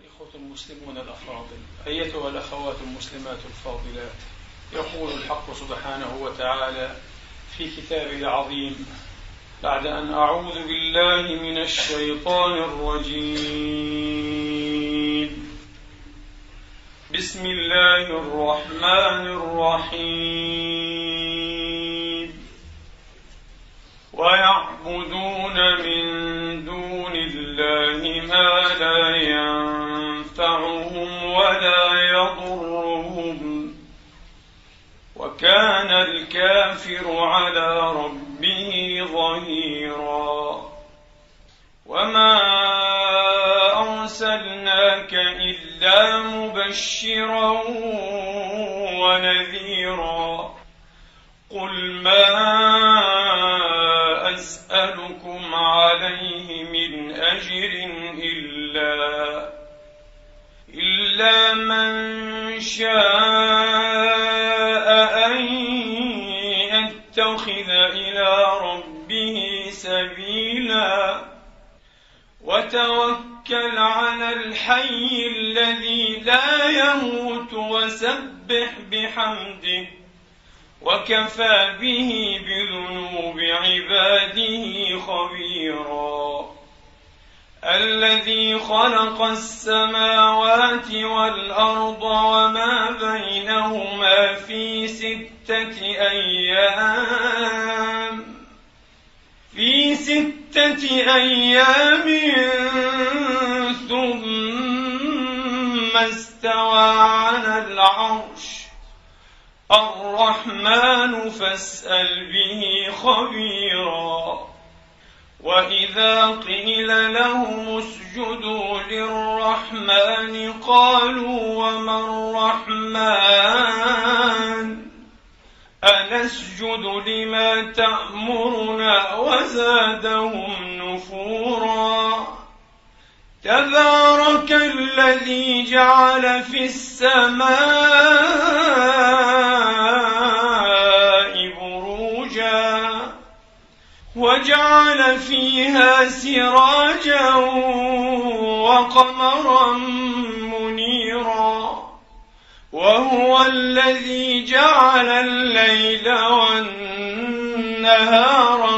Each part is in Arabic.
الإخوة المسلمون الأفاضل. أيتها الأخوات المسلمات الفاضلات. يقول الحق سبحانه وتعالى في كتابه العظيم بعد أن أعوذ بالله من الشيطان الرجيم. بسم الله الرحمن الرحيم. ويعبدون من دون الله ما لا ينفعهم ولا يضرهم وكان الكافر على ربه ظهيرا وما أرسلناك إلا مبشرا ونذيرا قل ما أسألكم عليه من أجر إلا إلا من شاء أن يتخذ إلى ربه سبيلا وتوكل على الحي الذي لا يموت وسبح بحمده وكفى به بذنوب عباده خبيرا الذي خلق السماوات والأرض وما بينهما في ستة أيام. في ستة أيام ثم استوى على العرش. الرحمن فاسأل به خبيرا. واذا قيل لهم اسجدوا للرحمن قالوا وما الرحمن انسجد لما تامرنا وزادهم نفورا تبارك الذي جعل في السماء وجعل فيها سراجا وقمرا منيرا وهو الذي جعل الليل والنهار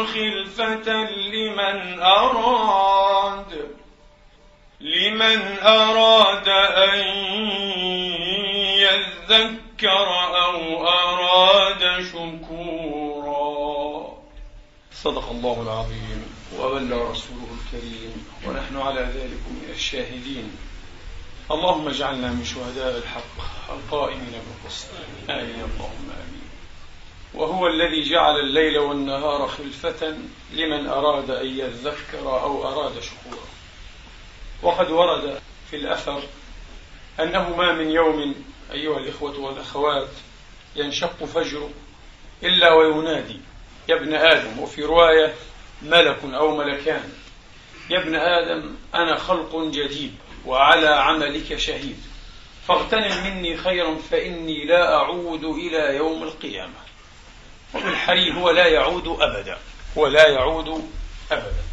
خلفة لمن أراد لمن أراد أن يذكر أو أراد شكورا. صدق الله العظيم وبلغ رسوله الكريم ونحن على ذلك من الشاهدين. اللهم اجعلنا من شهداء الحق القائمين بالقسط. آمين اللهم آمين. وهو الذي جعل الليل والنهار خلفة لمن أراد أن يذكر أو أراد شكورا وقد ورد في الأثر أنه ما من يوم أيها الإخوة والأخوات ينشق فجر إلا وينادي. يا ابن آدم وفي رواية ملك أو ملكان. يا ابن آدم أنا خلق جديد وعلى عملك شهيد. فاغتنم مني خيرا فإني لا أعود إلى يوم القيامة. وفي الحري هو لا يعود أبدا. هو لا يعود أبدا.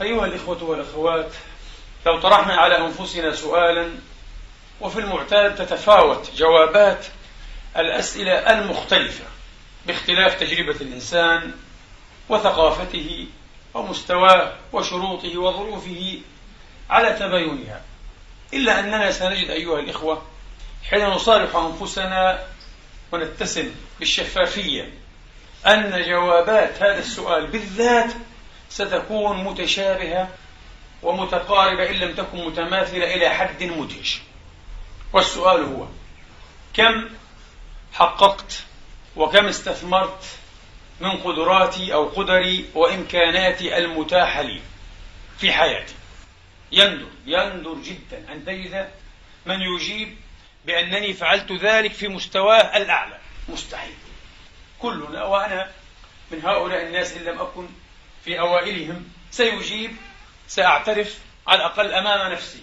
أيها الإخوة والأخوات لو طرحنا على أنفسنا سؤالا وفي المعتاد تتفاوت جوابات الأسئلة المختلفة. باختلاف تجربة الإنسان وثقافته ومستواه وشروطه وظروفه على تباينها. إلا أننا سنجد أيها الإخوة حين نصارح أنفسنا ونتسم بالشفافية أن جوابات هذا السؤال بالذات ستكون متشابهة ومتقاربة إن لم تكن متماثلة إلى حد مدهش. والسؤال هو كم حققت وكم استثمرت من قدراتي أو قدري وإمكاناتي المتاحة لي في حياتي. يندر يندر جدا. أن تجد من يجيب بأنني فعلت ذلك في مستواه الأعلى. مستحيل. كلنا وأنا من هؤلاء الناس إن لم أكن في أوائلهم سيجيب سأعترف على الأقل أمام نفسي.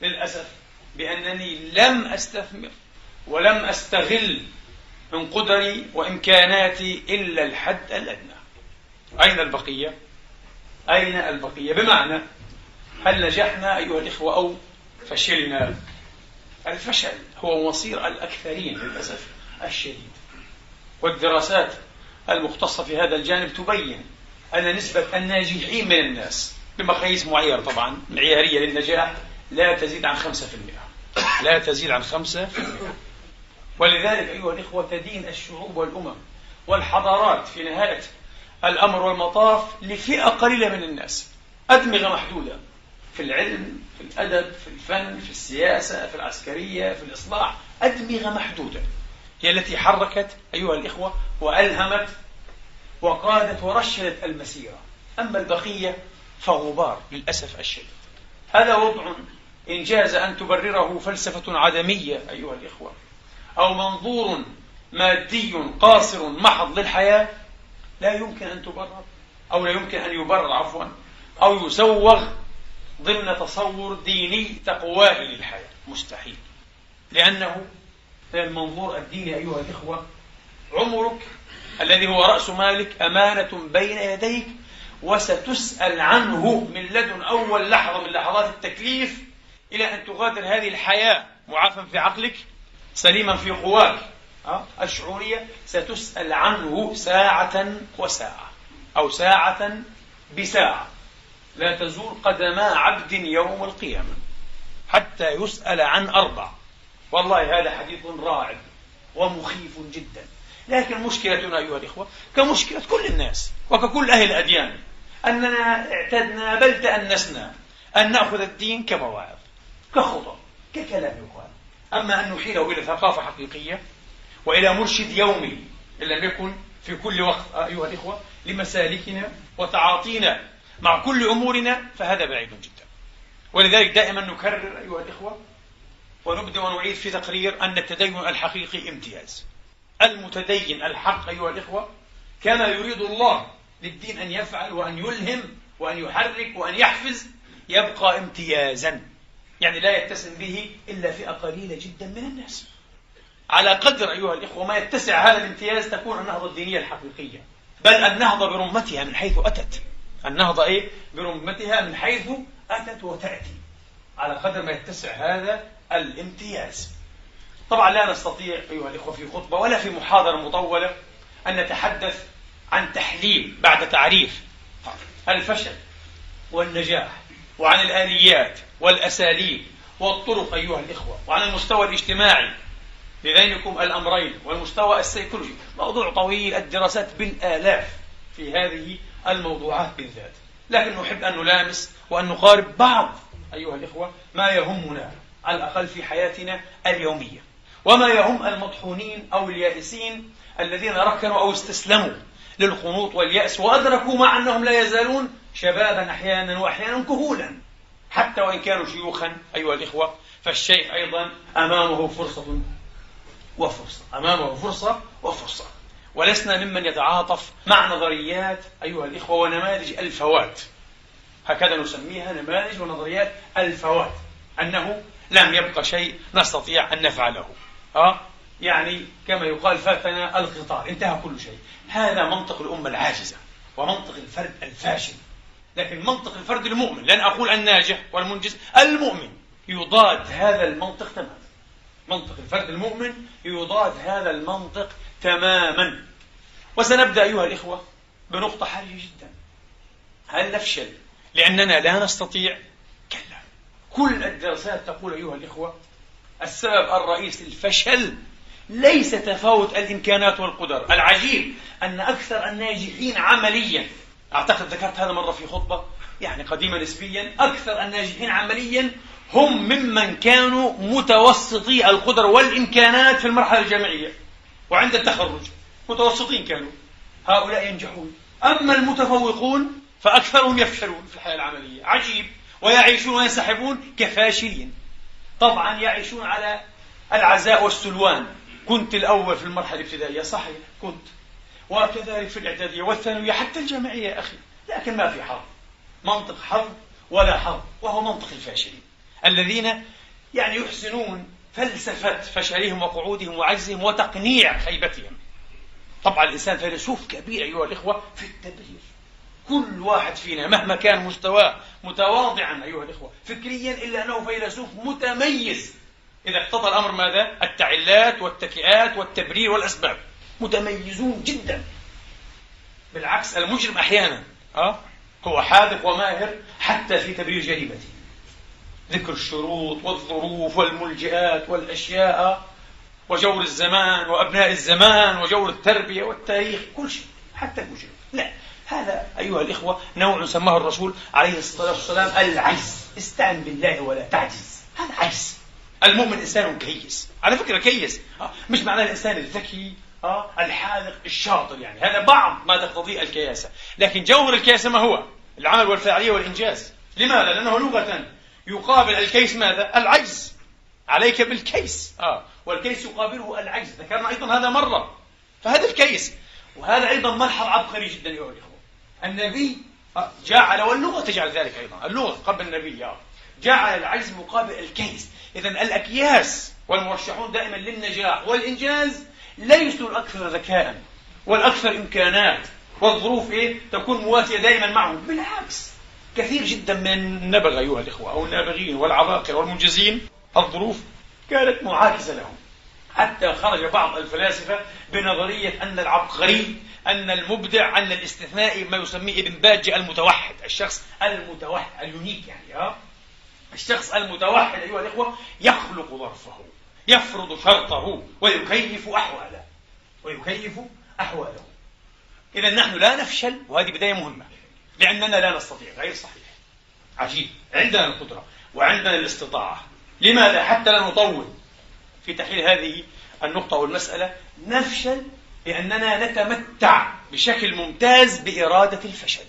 للأسف بأنني لم أستثمر ولم أستغل من قدري وإمكاناتي إلا الحد الأدنى أين البقية؟ أين البقية؟ بمعنى هل نجحنا أيها الإخوة أو فشلنا الفشل هو مصير الأكثرين للأسف الشديد والدراسات المختصة في هذا الجانب تبين أن نسبة الناجحين من الناس بمقاييس معينة طبعا معيارية للنجاح لا تزيد عن 5% لا تزيد عن 5% ولذلك أيها الإخوة تدين الشعوب والأمم والحضارات في نهاية الأمر والمطاف لفئة قليلة من الناس أدمغة محدودة في العلم في الأدب في الفن في السياسة في العسكرية في الإصلاح أدمغة محدودة. هي التي حركت أيها الإخوة وألهمت وقادت ورشدت المسيرة. أما البقية فغبار للأسف الشديد. هذا وضع إن جاز أن تبرره فلسفة عدمية أيها الإخوة. أو منظور مادي قاصر محض للحياة لا يمكن أن تبرر أو لا يمكن أن يبرر عفوا أو يسوغ ضمن تصور ديني تقوائي للحياة. مستحيل. لأنه في المنظور الديني أيها الإخوة عمرك الذي هو رأس مالك أمانة بين يديك وستسأل عنه من لدن أول لحظة من لحظات التكليف إلى أن تغادر هذه الحياة معافى في عقلك سليما في قواك. الشعورية ستسأل عنه ساعة وساعة أو ساعة بساعة. لا تزول قدما عبد يوم القيامة حتى يسأل عن أربع. والله هذا حديث راعب ومخيف جدا. لكن مشكلتنا أيها الإخوة كمشكلة كل الناس وككل أهل الأديان أننا اعتدنا بل تأنسنا أن نأخذ الدين كمواعظ كخطب ككلام يقال. أما أن نحيله إلى ثقافة حقيقية وإلى مرشد يومي إن لم يكن في كل وقت أيها الإخوة لمسالكنا وتعاطينا مع كل أمورنا فهذا بعيد جدا. ولذلك دائما نكرر أيها الإخوة ونبدأ ونعيد في تقرير أن التدين الحقيقي امتياز. المتدين الحق أيها الإخوة كما يريد الله للدين أن يفعل وأن يلهم وأن يحرك وأن يحفز يبقى امتيازا. يعني لا يتسم به إلا فئة قليلة جدا من الناس. على قدر أيها الإخوة ما يتسع هذا الامتياز تكون النهضة الدينية الحقيقية. بل النهضة برمتها من حيث أتت. النهضة إيه؟ برمتها من حيث أتت وتأتي. على قدر ما يتسع هذا الامتياز. طبعا لا نستطيع أيها الإخوة في خطبة ولا في محاضرة مطولة أن نتحدث عن تحليل بعد تعريف الفشل والنجاح وعن الآليات والأساليب والطرق أيها الإخوة وعن المستوى الاجتماعي بذينكم الأمرين والمستوى السيكولوجي. موضوع طويل الدراسات بالآلاف في هذه الموضوعات بالذات. لكن نحب أن نلامس وأن نقارب بعض أيها الإخوة ما يهمنا على الأقل في حياتنا اليومية وما يهم المطحونين أو اليائسين الذين ركنوا أو استسلموا للقنوط واليأس وأدركوا مع أنهم لا يزالون شبابا أحيانا وأحيانا كهولا. حتى وإن كانوا شيوخا أيها الإخوة فالشيخ أيضا أمامه فرصة وفرصة أمامه فرصة وفرصة. ولسنا ممن يتعاطف مع نظريات أيها الإخوة ونماذج الفوات. هكذا نسميها نماذج ونظريات الفوات. أنه لم يبقى شيء نستطيع أن نفعله. أه؟ يعني كما يقال فاتنا القطار انتهى كل شيء. هذا منطق الأمة العاجزة ومنطق الفرد الفاشل. لكن منطق الفرد المؤمن لن أقول الناجح والمنجز المؤمن يضاد هذا المنطق تماما. منطق الفرد المؤمن يضاد هذا المنطق تماما. وسنبدأ أيها الإخوة بنقطة حرجة جدا. هل نفشل لأننا لا نستطيع؟ كلا. كل الدراسات تقول أيها الإخوة السبب الرئيسي للفشل ليس تفاوت الإمكانات والقدر العجيب أن أكثر الناجحين عمليا أعتقد ذكرت هذا مرة في خطبة يعني قديمة نسبيا أكثر الناجحين عمليا هم ممن كانوا متوسطي القدر والإمكانات في المرحلة الجامعية. وعند التخرج متوسطين كانوا. هؤلاء ينجحون. أما المتفوقون فأكثرهم يفشلون في الحياة العملية. عجيب. ويعيشون وينسحبون كفاشلين. طبعا يعيشون على العزاء والسلوان. كنت الأول في المرحلة الابتدائية. صحيح كنت. وكذلك في الإعدادية والثانوية حتى الجامعية يا أخي. لكن ما في حظ. منطق حظ ولا حظ وهو منطق الفاشلين. الذين يعني يحسنون فلسفة فشلهم وقعودهم وعجزهم وتقنيع خيبتهم. طبعا الإنسان فيلسوف كبير أيها الإخوة في التبرير. كل واحد فينا مهما كان مستواه متواضعا أيها الإخوة فكريا إلا أنه فيلسوف متميز. إذا اقتضى الأمر ماذا؟ التعلات والتكئات والتبرير والأسباب. متميزون جدا. بالعكس المجرم أحيانا أه؟ هو حاذق وماهر حتى في تبرير جريمته ذكر الشروط والظروف والملجئات والأشياء وجور الزمان وأبناء الزمان وجور التربية والتاريخ كل شيء حتى المجرم. لا هذا أيها الإخوة نوع سماه الرسول عليه الصلاة والسلام العجز. استعن بالله ولا تعجز. هذا عجز. المؤمن إنسان كيس. على فكرة كيس آه، مش معناه الإنسان الذكي آه الحاذق الشاطر يعني. هذا بعض ما تقتضيه الكياسة. لكن جوهر الكياسة ما هو؟ العمل والفاعلية والإنجاز. لماذا؟ لأنه لغة يقابل الكيس ماذا؟ العجز. عليك بالكيس. آه. والكيس يقابله العجز. ذكرنا أيضا هذا مرة. فهذا الكيس. وهذا أيضا ملحظ عبقري جدا أيها الإخوة النبي آه، جعل واللغة تجعل ذلك أيضا. اللغة قبل النبي آه. جعل العجز مقابل الكيس. إذا الأكياس والمرشحون دائما للنجاح والإنجاز ليسوا الأكثر ذكاء والأكثر إمكانات والظروف إيه؟ تكون مواتية دائما معهم. بالعكس كثير جدا من النبغ أيها الإخوة أو النابغين والعباقرة والمنجزين الظروف كانت معاكسة لهم. حتى خرج بعض الفلاسفة بنظرية أن العبقري أن المبدع أن الاستثنائي ما يسميه ابن باجي المتوحد الشخص المتوحد اليونيك يعني ها؟ الشخص المتوحد أيها الإخوة يخلق ظرفه. يفرض شرطه ويكيف أحواله. ويكيف أحواله. إذا نحن لا نفشل وهذه بداية مهمة لأننا لا نستطيع غير صحيح. عجيب. عندنا القدرة وعندنا الاستطاعة. لماذا حتى لا نطول؟ في تحليل هذه النقطة والمسألة نفشل لأننا نتمتع بشكل ممتاز بإرادة الفشل.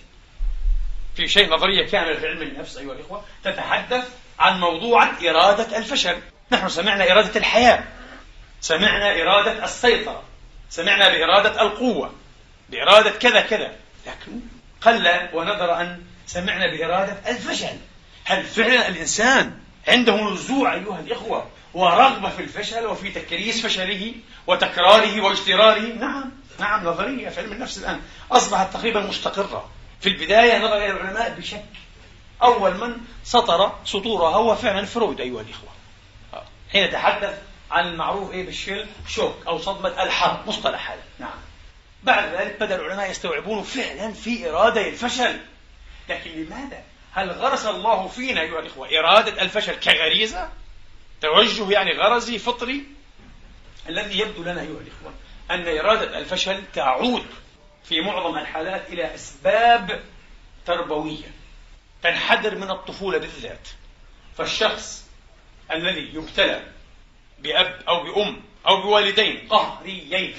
في شيء نظرية كاملة في علم النفس أيها الإخوة تتحدث عن موضوع إرادة الفشل. نحن سمعنا إرادة الحياة. سمعنا إرادة السيطرة. سمعنا بإرادة القوة. بإرادة كذا كذا. لكن قل ونظر أن سمعنا بإرادة الفشل. هل فعلا الإنسان عنده نزوع أيها الإخوة ورغبة في الفشل وفي تكريس فشله وتكراره واجتراره نعم. نعم نظرية في علم النفس الآن. أصبحت تقريبا مستقرة. في البداية نظر إلى العلماء بشك. أول من سطر سطورها هو فعلا فرويد أيها الإخوة. حين تحدث عن المعروف إيه بالشيل شوك أو صدمة الحرب مصطلح هذا نعم بعد ذلك بدأ العلماء يستوعبون فعلا في إرادة الفشل لكن لماذا؟ هل غرس الله فينا أيها الإخوة إرادة الفشل كغريزة؟ توجه يعني غرزي فطري؟ الذي يبدو لنا أيها الإخوة أن إرادة الفشل تعود في معظم الحالات إلى أسباب تربوية تنحدر من الطفولة بالذات فالشخص الذي يبتلى بأب أو بأم أو بوالدين قهريين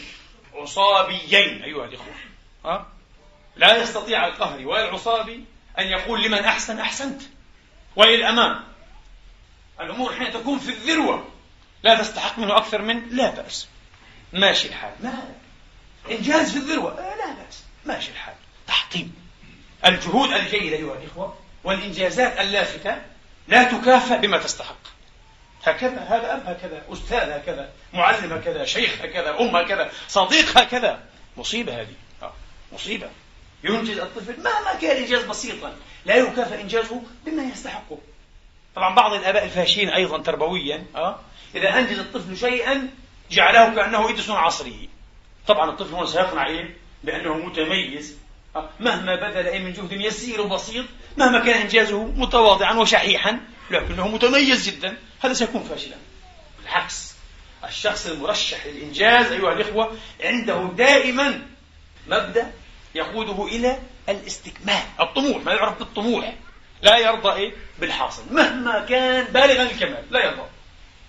عصابيين. أيها الإخوة ها؟ لا يستطيع القهري ولا العصابي أن يقول لمن أحسن أحسنت وإلى الأمام. الأمور حين تكون في الذروة لا تستحق منه أكثر من لا بأس. ماشي الحال. ما إنجاز في الذروة؟ آه لا بأس. ماشي الحال. تحطيم. الجهود الجيدة أيها الإخوة والإنجازات اللافتة لا تكافئ بما تستحق. هكذا هذا أب هكذا أستاذ هكذا معلم هكذا شيخ هكذا أم هكذا صديق هكذا مصيبة هذه آه. مصيبة ينجز الطفل مهما كان إنجاز بسيطا لا يكافئ إنجازه بما يستحقه طبعا بعض الآباء الفاشين أيضا تربويا أه؟ إذا أنجز الطفل شيئا جعله كأنه إدسون عصره طبعا الطفل هنا سيقنع إيه؟ بأنه متميز أه؟ مهما بذل أي من جهد يسير وبسيط مهما كان إنجازه متواضعا وشحيحا لكنه متميز جدا. هذا سيكون فاشلا. بالعكس الشخص المرشح للإنجاز أيها الإخوة عنده دائما مبدأ يقوده إلى الاستكمال. الطموح. ما يعرف بالطموح. لا يرضى إيه؟ بالحاصل. مهما كان بالغا الكمال. لا يرضى.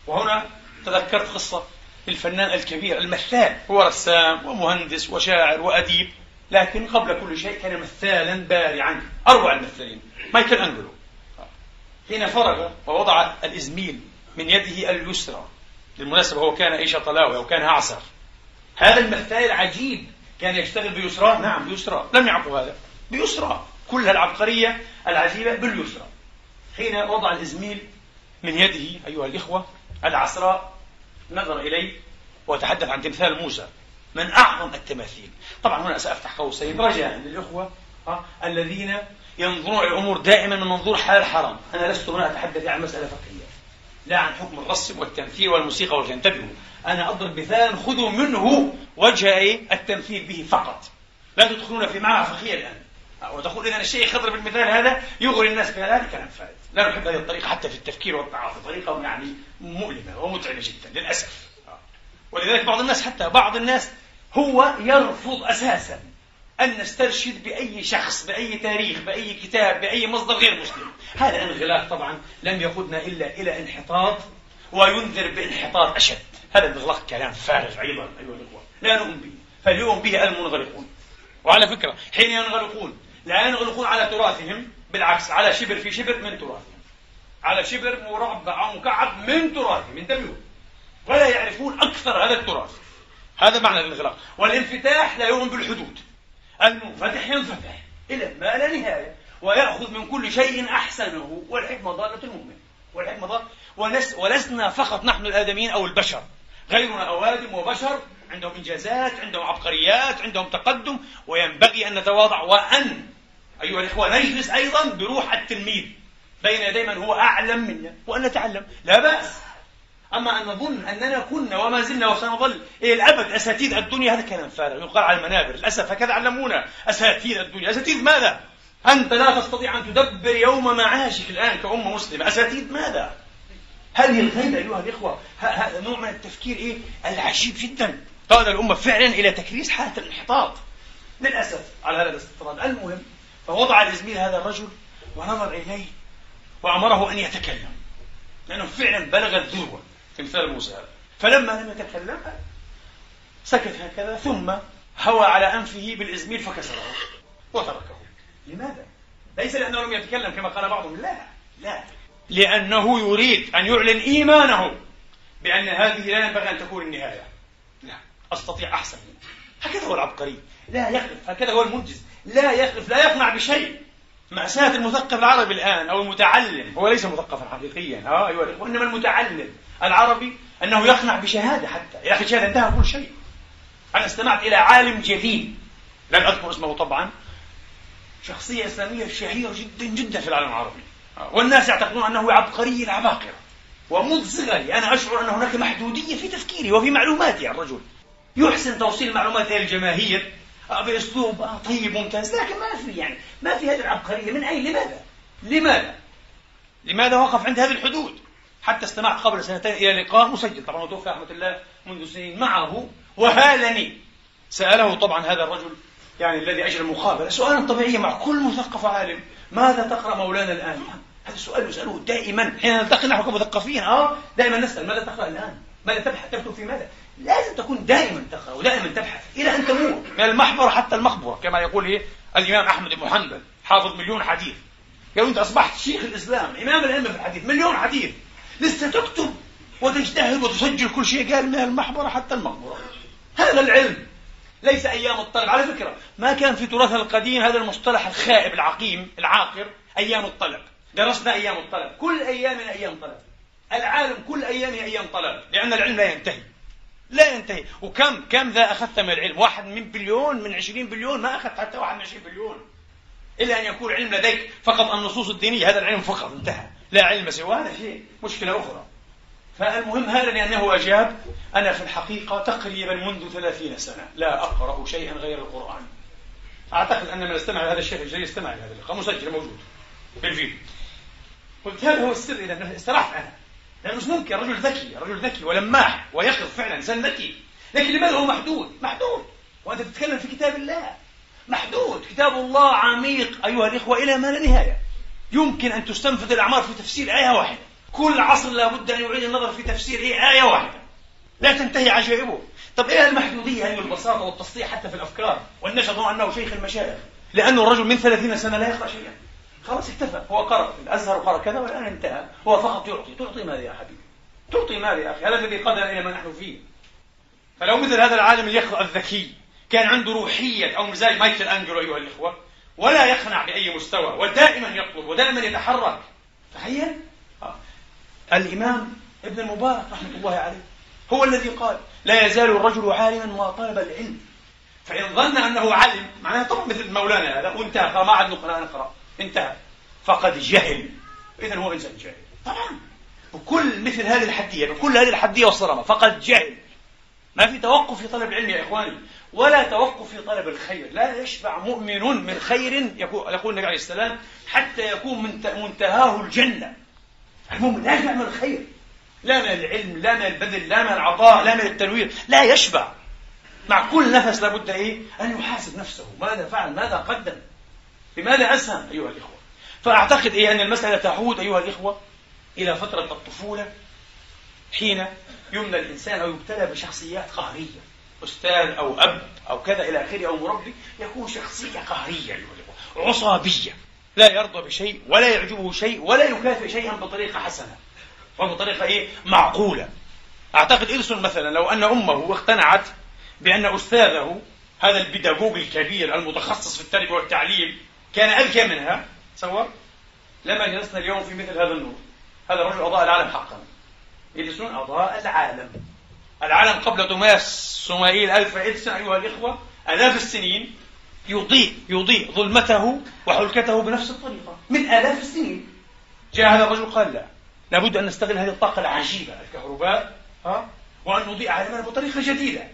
وهنا تذكرت قصة الفنان الكبير المثال. هو رسام ومهندس وشاعر وأديب. لكن قبل كل شيء كان مثالا بارعا. أروع الممثلين مايكل أنجلو. حين فرغ ووضع الإزميل من يده اليسرى بالمناسبة هو كان إيش طلاوي أو كان أعسر. هذا المثال العجيب كان يشتغل بيسرى؟ نعم بيسرى. لم يعقوا هذا. بيسرى. كل العبقرية العجيبة باليسرى. حين وضع الإزميل من يده أيها الإخوة العسراء نظر إليه وتحدث عن تمثال موسى. من أعظم التماثيل. طبعا هنا سأفتح قوسين. رجاء للإخوة؟ الذين ينظرون إلى الأمور دائما من منظور حلال حرام. أنا لست هنا أتحدث عن مسألة فقهية لا عن حكم الرسم والتمثيل والموسيقى والغنى انتبهوا أنا أضرب مثال خذوا منه وجه التمثيل به فقط. لا تدخلون في معنى فقهية الآن. وتقول إذا الشيخ يضرب المثال هذا يغري الناس بهذا كلام فارغ. لا نحب هذه الطريقة حتى في التفكير والتعاطي طريقة يعني مؤلمة ومتعبة جدا للأسف. ولذلك بعض الناس حتى بعض الناس هو يرفض أساسا. أن نسترشد بأي شخص بأي تاريخ بأي كتاب بأي مصدر غير مسلم. هذا انغلاق طبعا لم يقودنا إلا إلى انحطاط وينذر بانحطاط أشد. هذا الانغلاق كلام فارغ أيضا أيها الإخوة. لا نؤمن به. فليؤمن به المنغلقون. وعلى فكرة حين ينغلقون لا ينغلقون على تراثهم بالعكس على شبر في شبر من تراثهم. على شبر مربع أو مكعب من تراثهم انتبهوا. ولا يعرفون أكثر هذا التراث. هذا معنى الانغلاق. والانفتاح لا يؤمن بالحدود. المنفتح ينفتح. إلى ما لا نهاية. ويأخذ من كل شيء أحسنه. والحكمة ضالة المؤمن. والحكمة ضالة. ولس ولسنا فقط نحن الآدميين أو البشر. غيرنا أوادم وبشر. عندهم إنجازات عندهم عبقريات عندهم تقدم. وينبغي أن نتواضع. وأن أيها الإخوة نجلس أيضا بروح التلميذ. بين يدي من هو أعلم منا وأن نتعلم. لا بأس. أما أن نظن أننا كنا وما زلنا وسنظل إلى الأبد أساتيذ الدنيا هذا كلام فارغ يقال على المنابر. للأسف هكذا علمونا أساتيذ الدنيا. أساتيذ ماذا؟ أنت لا تستطيع أن تدبر يوم معاشك الآن كأمة مسلمة. أساتيذ ماذا؟ هذه الغيبة أيها الإخوة هذا نوع من التفكير إيه؟ العجيب جدا. قاد الأمة فعلا إلى تكريس حالة الانحطاط. للأسف على هذا الاستطراد المهم فوضع الإزميل هذا الرجل ونظر إليه وأمره أن يتكلم لأنه فعلا بلغ الذروة. في مثال موسى هذا فلما لم يتكلم سكت هكذا ثم هوى على أنفه بالإزميل فكسره وتركه. لماذا؟ ليس لأنه لم يتكلم كما قال بعضهم. لا لا. لأنه يريد أن يعلن إيمانه بأن هذه لا ينبغي أن تكون النهاية. لا أستطيع أحسن. هكذا هو العبقري. لا يخلف. هكذا هو المنجز. لا يخلف لا يقنع بشيء. مأساة المثقف العربي الآن أو المتعلم. هو ليس مثقفا حقيقيا. ها أيوة. وإنما المتعلم العربي أنه يقنع بشهادة حتى. يا أخي الشهادة انتهى كل شيء. أنا استمعت إلى عالم جليل لن أذكر اسمه طبعا. شخصية إسلامية شهيرة جدا جدا في العالم العربي. والناس يعتقدون أنه عبقري العباقرة. ومنذ صغري أنا أشعر أن هناك محدودية في تفكيري وفي معلوماتي الرجل. يحسن توصيل المعلومات إلى الجماهير. بأسلوب آه طيب ممتاز لكن ما في يعني ما في هذه العبقرية من أين لماذا؟ لماذا؟ لماذا وقف عند هذه الحدود؟ حتى استمعت قبل سنتين إلى لقاء مسجل طبعا توفي رحمة الله منذ سنين معه وهالني سأله طبعا هذا الرجل يعني الذي أجرى المقابلة سؤالا طبيعيا مع كل مثقف عالم ماذا تقرأ مولانا الآن؟ هذا السؤال يسأله دائما حين نلتقي نحن كمثقفين آه دائما نسأل ماذا تقرأ الآن؟ ماذا تبحث تكتب في ماذا؟ لازم تكون دائما تقرأ ودائما تبحث إلى أن تموت. من المحبرة حتى المقبرة كما يقول إيه؟ الإمام أحمد بن حنبل حافظ مليون حديث. يقول أنت أصبحت شيخ الإسلام إمام الأئمة في الحديث مليون حديث. لسه تكتب وتجتهد وتسجل كل شيء. قال من المحبرة حتى المقبرة هذا العلم ليس أيام الطلب. على فكرة ما كان في تراثنا القديم هذا المصطلح الخائب العقيم العاقر أيام الطلب. درسنا أيام الطلب. كل أيامنا أيام طلب. العالم كل أيامه أيام طلب لأن العلم لا ينتهي. لا ينتهي. وكم كم ذا أخذت من العلم؟ واحد من بليون من عشرين بليون؟ ما أخذت حتى واحد من عشرين بليون. إلا أن يكون علم لديك فقط النصوص الدينية. هذا العلم فقط انتهى. لا علم سوى. هذا شيء. مشكلة أخرى. فالمهم هذا لأنه أجاب. أنا في الحقيقة تقريبا منذ ثلاثين سنة لا أقرأ شيئا غير القرآن. أعتقد أن من استمع لهذا الشيخ الجليل استمع لهذا اللقاء. مسجل موجود. بالفيديو. قلت هذا هو السر إذا استرحت أنا. لأنه مش ممكن رجل ذكي رجل ذكي ولماح ويقظ فعلا إنسان ذكي. لكن لماذا هو محدود؟ محدود. وأنت تتكلم في كتاب الله. محدود. كتاب الله عميق أيها الإخوة إلى ما لا نهاية. يمكن أن تستنفذ الأعمار في تفسير آية واحدة. كل عصر لابد أن يعيد النظر في تفسير آية واحدة. لا تنتهي عجائبه. طب إيه المحدودية؟ هذه البساطة والتسطيح حتى في الأفكار. والناس يظن أنه شيخ المشايخ. لأنه الرجل من ثلاثين سنة لا يقرأ شيئا. خلاص اكتفى هو قرأ. الأزهر وقرأ كذا والآن انتهى. هو فقط يعطي. تعطي ماذا يا حبيبي؟ تعطي ماذا يا أخي؟ هذا الذي قدر إلى ما نحن فيه. فلو مثل هذا العالم اليقظ الذكي كان عنده روحية أو مزاج مايكل أنجلو أيها الإخوة ولا يقنع بأي مستوى ودائما يطلب ودائما يتحرك. تخيل؟ آه. الإمام ابن المبارك رحمة الله عليه هو الذي قال لا يزال الرجل عالما ما طلب العلم. فإن ظن أنه علم معناها طبعا مثل مولانا هذا وانتهى ما عاد نقرأ نقرأ انتهى فقد جهل. إذا هو إنسان جاهل. طبعا. بكل مثل هذه الحدية بكل هذه الحدية والصرامة فقد جهل. ما في توقف في طلب العلم يا إخواني. ولا توقف في طلب الخير. لا يشبع مؤمن من خير يقول النبي عليه السلام حتى يكون منتهاه الجنة. المؤمن لا يشبع من الخير. لا من العلم لا من البذل لا من العطاء لا من التنوير. لا يشبع. مع كل نفس لابد إيه؟ أن يحاسب نفسه. ماذا فعل؟ ماذا قدم؟ بماذا أسهم أيها الإخوة؟ فأعتقد إيه أن المسألة تعود أيها الإخوة إلى فترة الطفولة حين يمنى الإنسان أو يبتلى بشخصيات قهرية. أستاذ أو أب أو كذا إلى آخره أو مربي يكون شخصية قهرية أيها الإخوة عصابية لا يرضى بشيء ولا يعجبه شيء ولا يكافئ شيئا بطريقة حسنة وبطريقة إيه؟ معقولة. أعتقد اديسون مثلا لو أن أمه اقتنعت بأن أستاذه هذا البيداغوج الكبير المتخصص في التربية والتعليم كان أذكى منها. تصور؟ لما جلسنا اليوم في مثل هذا النور. هذا الرجل أضاء العالم حقا. إديسون أضاء العالم. العالم قبل توماس سومائيل ألف إديسون أيها الإخوة آلاف السنين يضيء يضيء ظلمته وحلكته بنفس الطريقة. من آلاف السنين. جاء هذا الرجل قال لا لابد أن نستغل هذه الطاقة العجيبة الكهرباء ها وأن نضيء عالمنا بطريقة جديدة.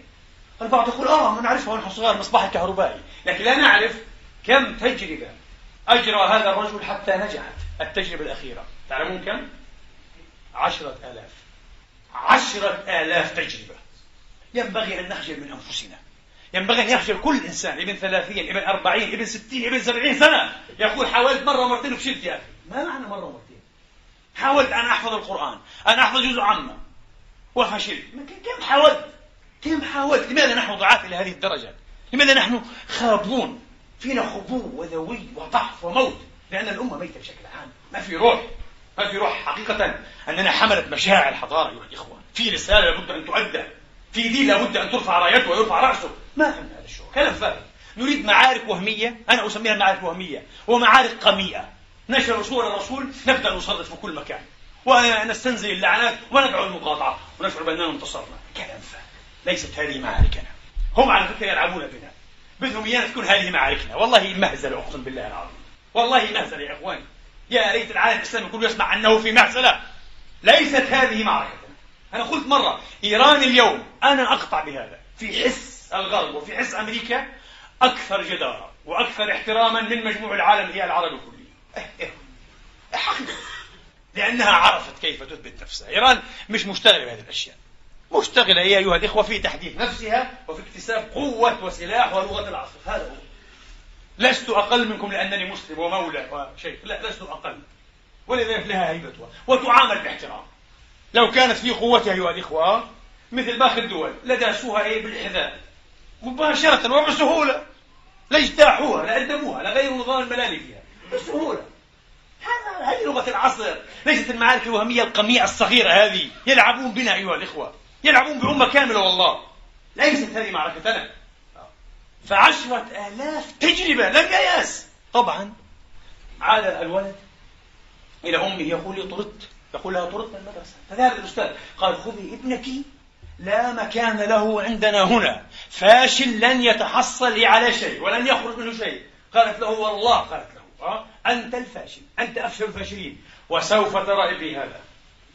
البعض يقول آه نعرفها ونحن صغار المصباح الكهربائي. لكن لا نعرف كم تجربة أجرى هذا الرجل حتى نجحت؟ التجربة الأخيرة. تعلمون كم؟ عشرة آلاف. عشرة آلاف تجربة. ينبغي أن نخجل من أنفسنا. ينبغي أن يخجل كل إنسان ابن ثلاثين ابن أربعين ابن ستين ابن سبعين سنة. يقول حاولت مرة ومرتين وفشلت يا أخي. ما معنى مرة ومرتين حاولت أن أحفظ القرآن أن أحفظ جزء عامة وفشلت. كم حاولت؟ كم حاولت؟ لماذا نحن ضعاف إلى هذه الدرجة؟ لماذا نحن خابون؟ فينا خبو وذوي وضعف وموت لأن الأمة ميتة بشكل عام. ما في روح ما في روح حقيقة أننا حملت مشاعر الحضارة أيها الإخوة. في رسالة لابد أن تؤدى في دين لابد أن ترفع رأيته ويرفع رأسه. ما فهمنا هذا الشغل كلام فارغ. نريد معارك وهمية أنا أسميها معارك وهمية ومعارك قميئة نشر صور الرسول نبدأ نصرف في كل مكان. ونستنزل اللعنات وندعو المقاطعة. ونشعر بأننا انتصرنا. كلام فارغ. ليست هذه معاركنا. هم على فكرة يلعبون بنا. بدهم إيانا تكون هذه معاركنا والله مهزلة أقسم بالله العظيم. والله مهزلة يا إخواني يا ليت العالم الإسلامي كله يسمع أنه في مهزلة. ليست هذه معركتنا أنا قلت مرة إيران اليوم أنا أقطع بهذا. في حس الغرب وفي حس أمريكا أكثر جدارة وأكثر احتراما من مجموع العالم هي العربي كله حقيقة. لأنها عرفت كيف تثبت نفسها. إيران مش مشتغلة بهذه الأشياء. مشتغلة هي أيها الإخوة في تحديث نفسها وفي اكتساب قوة وسلاح ولغة العصر. هذا هو. لست أقل منكم لأنني مسلم ومولى وشيخ. لا لست أقل. ولذلك لها هيبتها وتعامل باحترام. لو كانت في قوتها أيها الإخوة مثل باقي الدول لداسوها إيه بالحذاء. مباشرة وبسهولة. لا اجتاحوها لا أدموها لا غيروا نظام الملالي فيها. بسهولة. هذا هذه لغة العصر. ليست المعارك الوهمية القميئة الصغيرة هذه. يلعبون بنا أيها الإخوة. يلعبون بأمة كاملة والله. ليست هذه معركتنا فعشرة آلاف تجربة لم ييأس. طبعا عاد الولد إلى أمه يقول لي طردت يقول لها طردت من المدرسة. فذهب الأستاذ قال خذي ابنك لا مكان له عندنا هنا. فاشل لن يتحصل على شيء ولن يخرج منه شيء. قالت له والله قالت له. أه؟ أنت الفاشل أنت أفشل الفاشلين. وسوف ترى ابني هذا.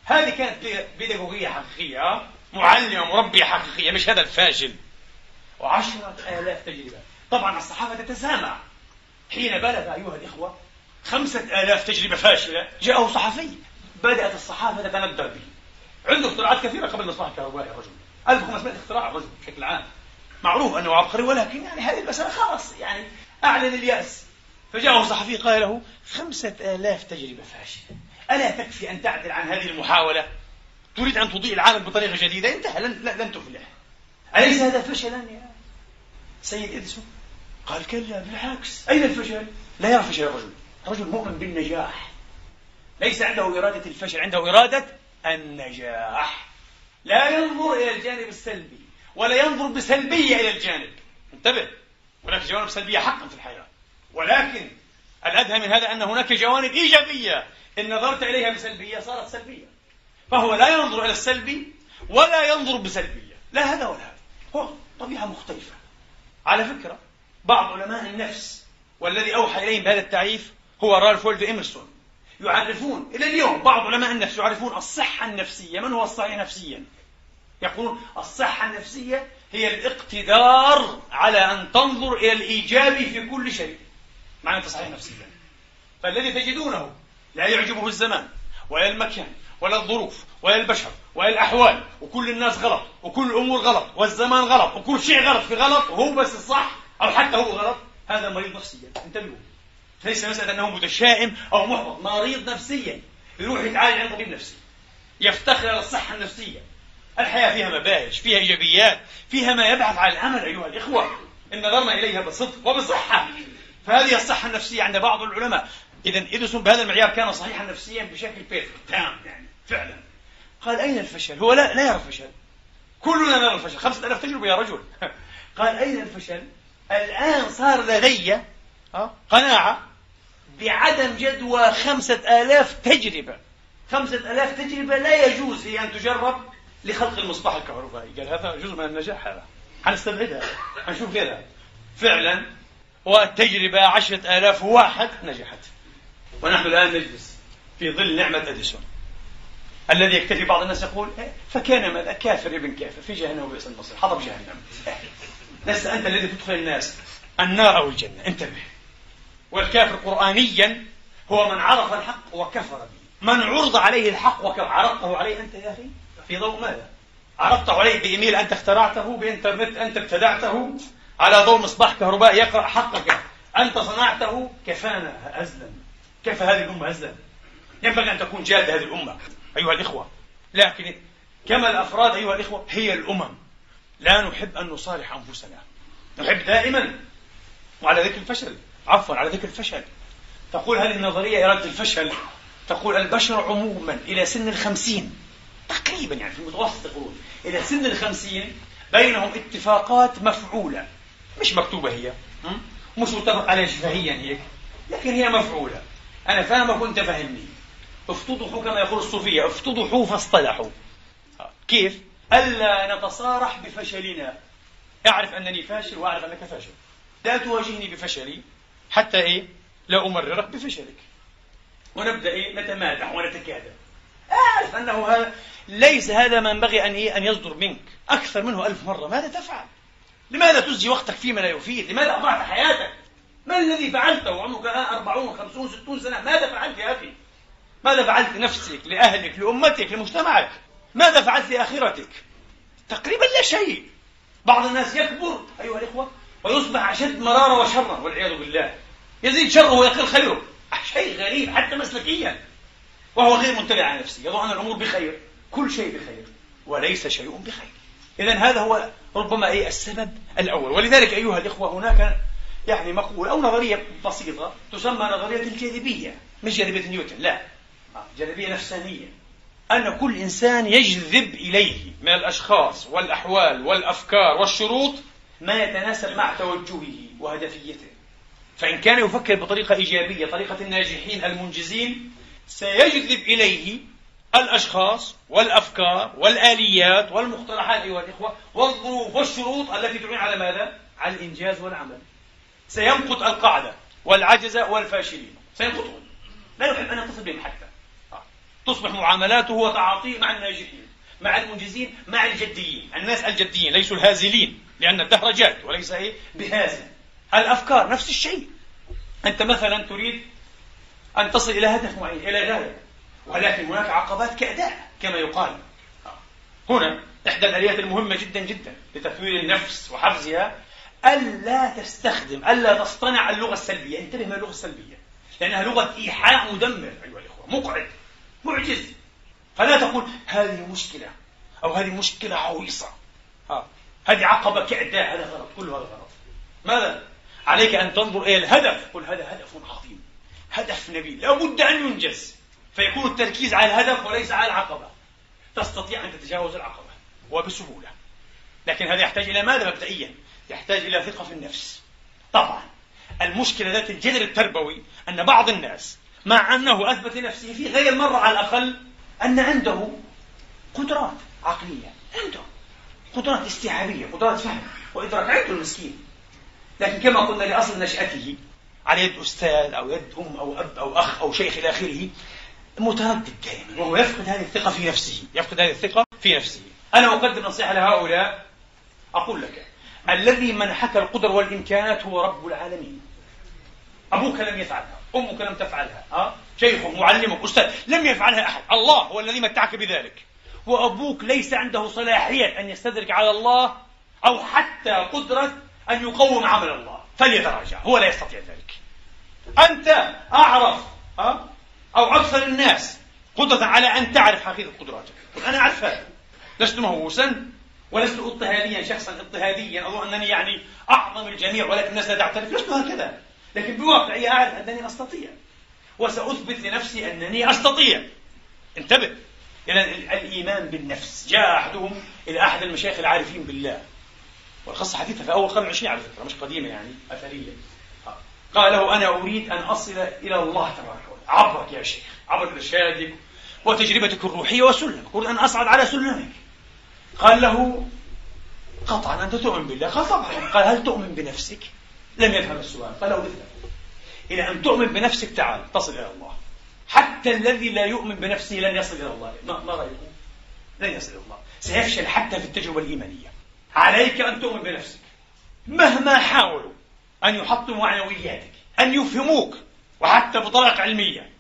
هذه كانت بيداغوجية حقيقية معلمة مربية حقيقية مش هذا الفاشل وعشرة آلاف تجربة. طبعا الصحافة تتسامع حين بلغ أيها الإخوة خمسة آلاف تجربة فاشلة جاءه صحفي. بدأت الصحافة تتندر به. عنده اختراعات كثيرة قبل المصباح الكهربائي الرجل 1500 اختراع الرجل بشكل عام. معروف أنه عبقري ولكن يعني هذه المسألة خلاص يعني أعلن اليأس. فجاءه صحفي قال له خمسة آلاف تجربة فاشلة. ألا تكفي أن تعدل عن هذه المحاولة؟ تريد أن تضيء العالم بطريقة جديدة انتهى لن, لن تفلح. أليس هذا فشلا يا سيد إدسون قال كلا بالعكس. أين الفشل؟ لا يرى فشل الرجل. رجل مؤمن بالنجاح. ليس عنده إرادة الفشل عنده إرادة النجاح. لا ينظر إلى الجانب السلبي ولا ينظر بسلبية إلى الجانب. انتبه هناك جوانب سلبية حقا في الحياة. ولكن الأدهى من هذا أن هناك جوانب إيجابية. إن نظرت إليها بسلبية صارت سلبية. فهو لا ينظر إلى السلبي ولا ينظر بسلبية. لا هذا ولا هذا. هو طبيعة مختلفة. على فكرة بعض علماء النفس والذي أوحى إليهم بهذا التعريف هو رالف وولد إمرسون يعرفون إلى اليوم بعض علماء النفس يعرفون الصحة النفسية. من هو الصحيح نفسيا؟ يقولون الصحة النفسية هي الاقتدار على أن تنظر إلى الإيجاب في كل شيء. معنى تصحيح نفسيا. فالذي تجدونه لا يعجبه الزمان ولا المكان. ولا الظروف ولا البشر ولا الأحوال وكل الناس غلط وكل الأمور غلط والزمان غلط وكل شيء غلط في غلط وهو بس الصح أو حتى هو غلط هذا مريض نفسيا. انتبهوا. ليس مسألة أنه متشائم أو محبط مريض نفسيا. يروح يتعالج عند طبيب نفسي. يفتخر على الصحة النفسية. الحياة فيها مباهج فيها إيجابيات فيها ما يبعث على الأمل أيها الإخوة. إن نظرنا إليها بصدق وبصحة. فهذه الصحة النفسية عند بعض العلماء. إذا إديسون بهذا المعيار كان صحيحا نفسيا بشكل بيرفكت تام يعني. فعلا. قال أين الفشل؟ هو لا لا يرى الفشل. كلنا نرى الفشل. خمسة ألاف تجربة يا رجل. قال أين الفشل؟ الآن صار لدي قناعة بعدم جدوى خمسة آلاف تجربة. خمسة آلاف تجربة لا يجوز هي أن تجرب لخلق المصباح الكهربائي. قال هذا جزء من النجاح هذا. حنستبعدها. حنشوف غيرها فعلا والتجربة عشرة آلاف واحد نجحت. ونحن الآن نجلس في ظل نعمة أديسون. الذي يكتفي بعض الناس يقول إيه، فكان ماذا؟ كافر ابن كافر في جهنم وبئس المصير حضر جهنم. لست أنت الذي تدخل الناس النار أو الجنة انتبه. والكافر قرآنيا هو من عرف الحق وكفر به. من عرض عليه الحق وكفر عرضته عليه أنت يا أخي؟ في ضوء ماذا؟ عرضته عليه بإيميل أنت اخترعته بإنترنت أنت ابتدعته على ضوء مصباح كهرباء يقرأ حقك. أنت صنعته كفانا هزلا كفى هذه الأمة هزلا ينبغي أن تكون جادة هذه الأمة. أيها الإخوة. لكن كما الأفراد أيها الإخوة هي الأمم. لا نحب أن نصالح أنفسنا. نحب دائما وعلى ذكر الفشل. عفوا على ذكر الفشل. تقول هذه النظرية إرادة الفشل. تقول البشر عموما إلى سن الخمسين. تقريبا يعني في المتوسط يقولون إلى سن الخمسين بينهم اتفاقات مفعولة. مش مكتوبة هي. مش متفق عليها شفهيا هيك. لكن هي مفعولة. أنا فاهمك وأنت فهمني افتضحوا كما يقول الصوفية افتضحوا فاصطلحوا كيف؟ ألا نتصارح بفشلنا أعرف أنني فاشل وأعرف أنك فاشل لا تواجهني بفشلي حتى إيه؟ لا أمررك بفشلك ونبدأ إيه؟ نتمادح ونتكادر أعرف أنه هذا ليس هذا ما ينبغي أن إيه؟ أن يصدر منك أكثر منه ألف مرة ماذا تفعل؟ لماذا تزجي وقتك فيما لا يفيد؟ لماذا أضعت حياتك؟ ما الذي فعلته وعمرك أربعون خمسون ستون سنة ماذا فعلت يا أخي؟ ماذا فعلت لنفسك لأهلك لأمتك لمجتمعك؟ ماذا فعلت لآخرتك؟ تقريبا لا شيء. بعض الناس يكبر أيها الإخوة ويصبح أشد مرارة وشرا والعياذ بالله. يزيد شره ويقل خيره. شيء غريب حتى مسلكيا. وهو غير منتبه على نفسه. يظن أن الأمور بخير. كل شيء بخير. وليس شيء بخير. إذا هذا هو ربما أي السبب الأول. ولذلك أيها الإخوة هناك يعني مقولة أو نظرية بسيطة تسمى نظرية الجاذبية. مش جاذبية نيوتن لا. جاذبية نفسانية. أن كل إنسان يجذب إليه. من الأشخاص والأحوال والأفكار والشروط ما يتناسب مع توجهه وهدفيته. فإن كان يفكر بطريقة إيجابية طريقة الناجحين المنجزين سيجذب إليه الأشخاص والأفكار والآليات والمقترحات أيها الإخوة والظروف والشروط التي تعين على ماذا؟ على الإنجاز والعمل. سيمقت القاعدة والعجزة والفاشلين. سيمقتهم لا يحب أن يتصل بهم حتى. تصبح معاملاته وتعاطيه مع الناجحين مع المنجزين مع الجديين. الناس الجديين ليسوا الهازلين لأن الدهر جاد وليس إيه؟ بهازل. الأفكار نفس الشيء. أنت مثلا تريد أن تصل إلى هدف معين إلى غاية ولكن هناك عقبات كأداء كما يقال. هنا إحدى الآليات المهمة جدا جدا لتطوير النفس وحفزها ألا تستخدم ألا تصطنع اللغة السلبية. انتبه من اللغة السلبية لأنها لغة إيحاء مدمر أيها الإخوة مقعد. معجز. فلا تقول هذه مشكلة أو هذه مشكلة عويصة. ها. هذه عقبة كأداء هذا غلط كل هذا غلط. ماذا؟ عليك أن تنظر إلى الهدف. قل هذا هدف عظيم. هدف نبيل. لابد أن ينجز. فيكون التركيز على الهدف وليس على العقبة. تستطيع أن تتجاوز العقبة وبسهولة. لكن هذا يحتاج إلى ماذا مبدئيا؟ يحتاج إلى ثقة في النفس. طبعا المشكلة ذات الجذر التربوي أن بعض الناس مع أنه أثبت لنفسه في غير مرة على الأقل أن عنده قدرات عقلية عنده قدرات استيعابية قدرات فهم وإدراك. عنده المسكين. لكن كما قلنا لأصل نشأته على يد أستاذ أو يد أم أو أب أو أخ أو شيخ إلى آخره متردد دائما وهو يفقد هذه الثقة في نفسه يفقد هذه الثقة في نفسه. أنا أقدم نصيحة لهؤلاء أقول لك الذي منحك القدر والإمكانات هو رب العالمين. أبوك لم يفعلها. أمك لم تفعلها أه؟ شيخك معلمك أستاذ لم يفعلها أحد. الله هو الذي متعك بذلك. وأبوك ليس عنده صلاحية أن يستدرك على الله أو حتى قدرة أن يقوم عمل الله. فليتراجع هو لا يستطيع ذلك. أنت أعرف أه؟ أو أكثر الناس قدرة على أن تعرف حقيقة قدراتك. أنا أعرف هذا. لست مهووسا ولست اضطهاديا شخصا اضطهاديا. أظن أنني يعني أعظم الجميع ولكن الناس لا تعترف. لست هكذا. لكن بواقعي أعرف أنني أستطيع. وسأثبت لنفسي أنني أستطيع. انتبه. إلى الإيمان بالنفس. جاء أحدهم إلى أحد المشايخ العارفين بالله. والقصة حديثة في أول القرن العشرين على فكرة مش قديمة يعني أثرية. قال له أنا أريد أن أصل إلى الله تبارك وتعالى. عبرك يا شيخ عبر إرشادك وتجربتك الروحية وسلمك أريد أن أصعد على سلمك قال له قطعا أنت تؤمن بالله. قال طبعا. قال هل تؤمن بنفسك؟ لم يفهم السؤال قال له. اذهب إلى أن تؤمن بنفسك تعال تصل إلى الله. حتى الذي لا يؤمن بنفسه لن يصل إلى الله. ما, ما رأيكم؟ لن يصل إلى الله. سيفشل حتى في التجربة الإيمانية. عليك أن تؤمن بنفسك. مهما حاولوا أن يحطموا معنوياتك أن يفهموك وحتى بطريقة علمية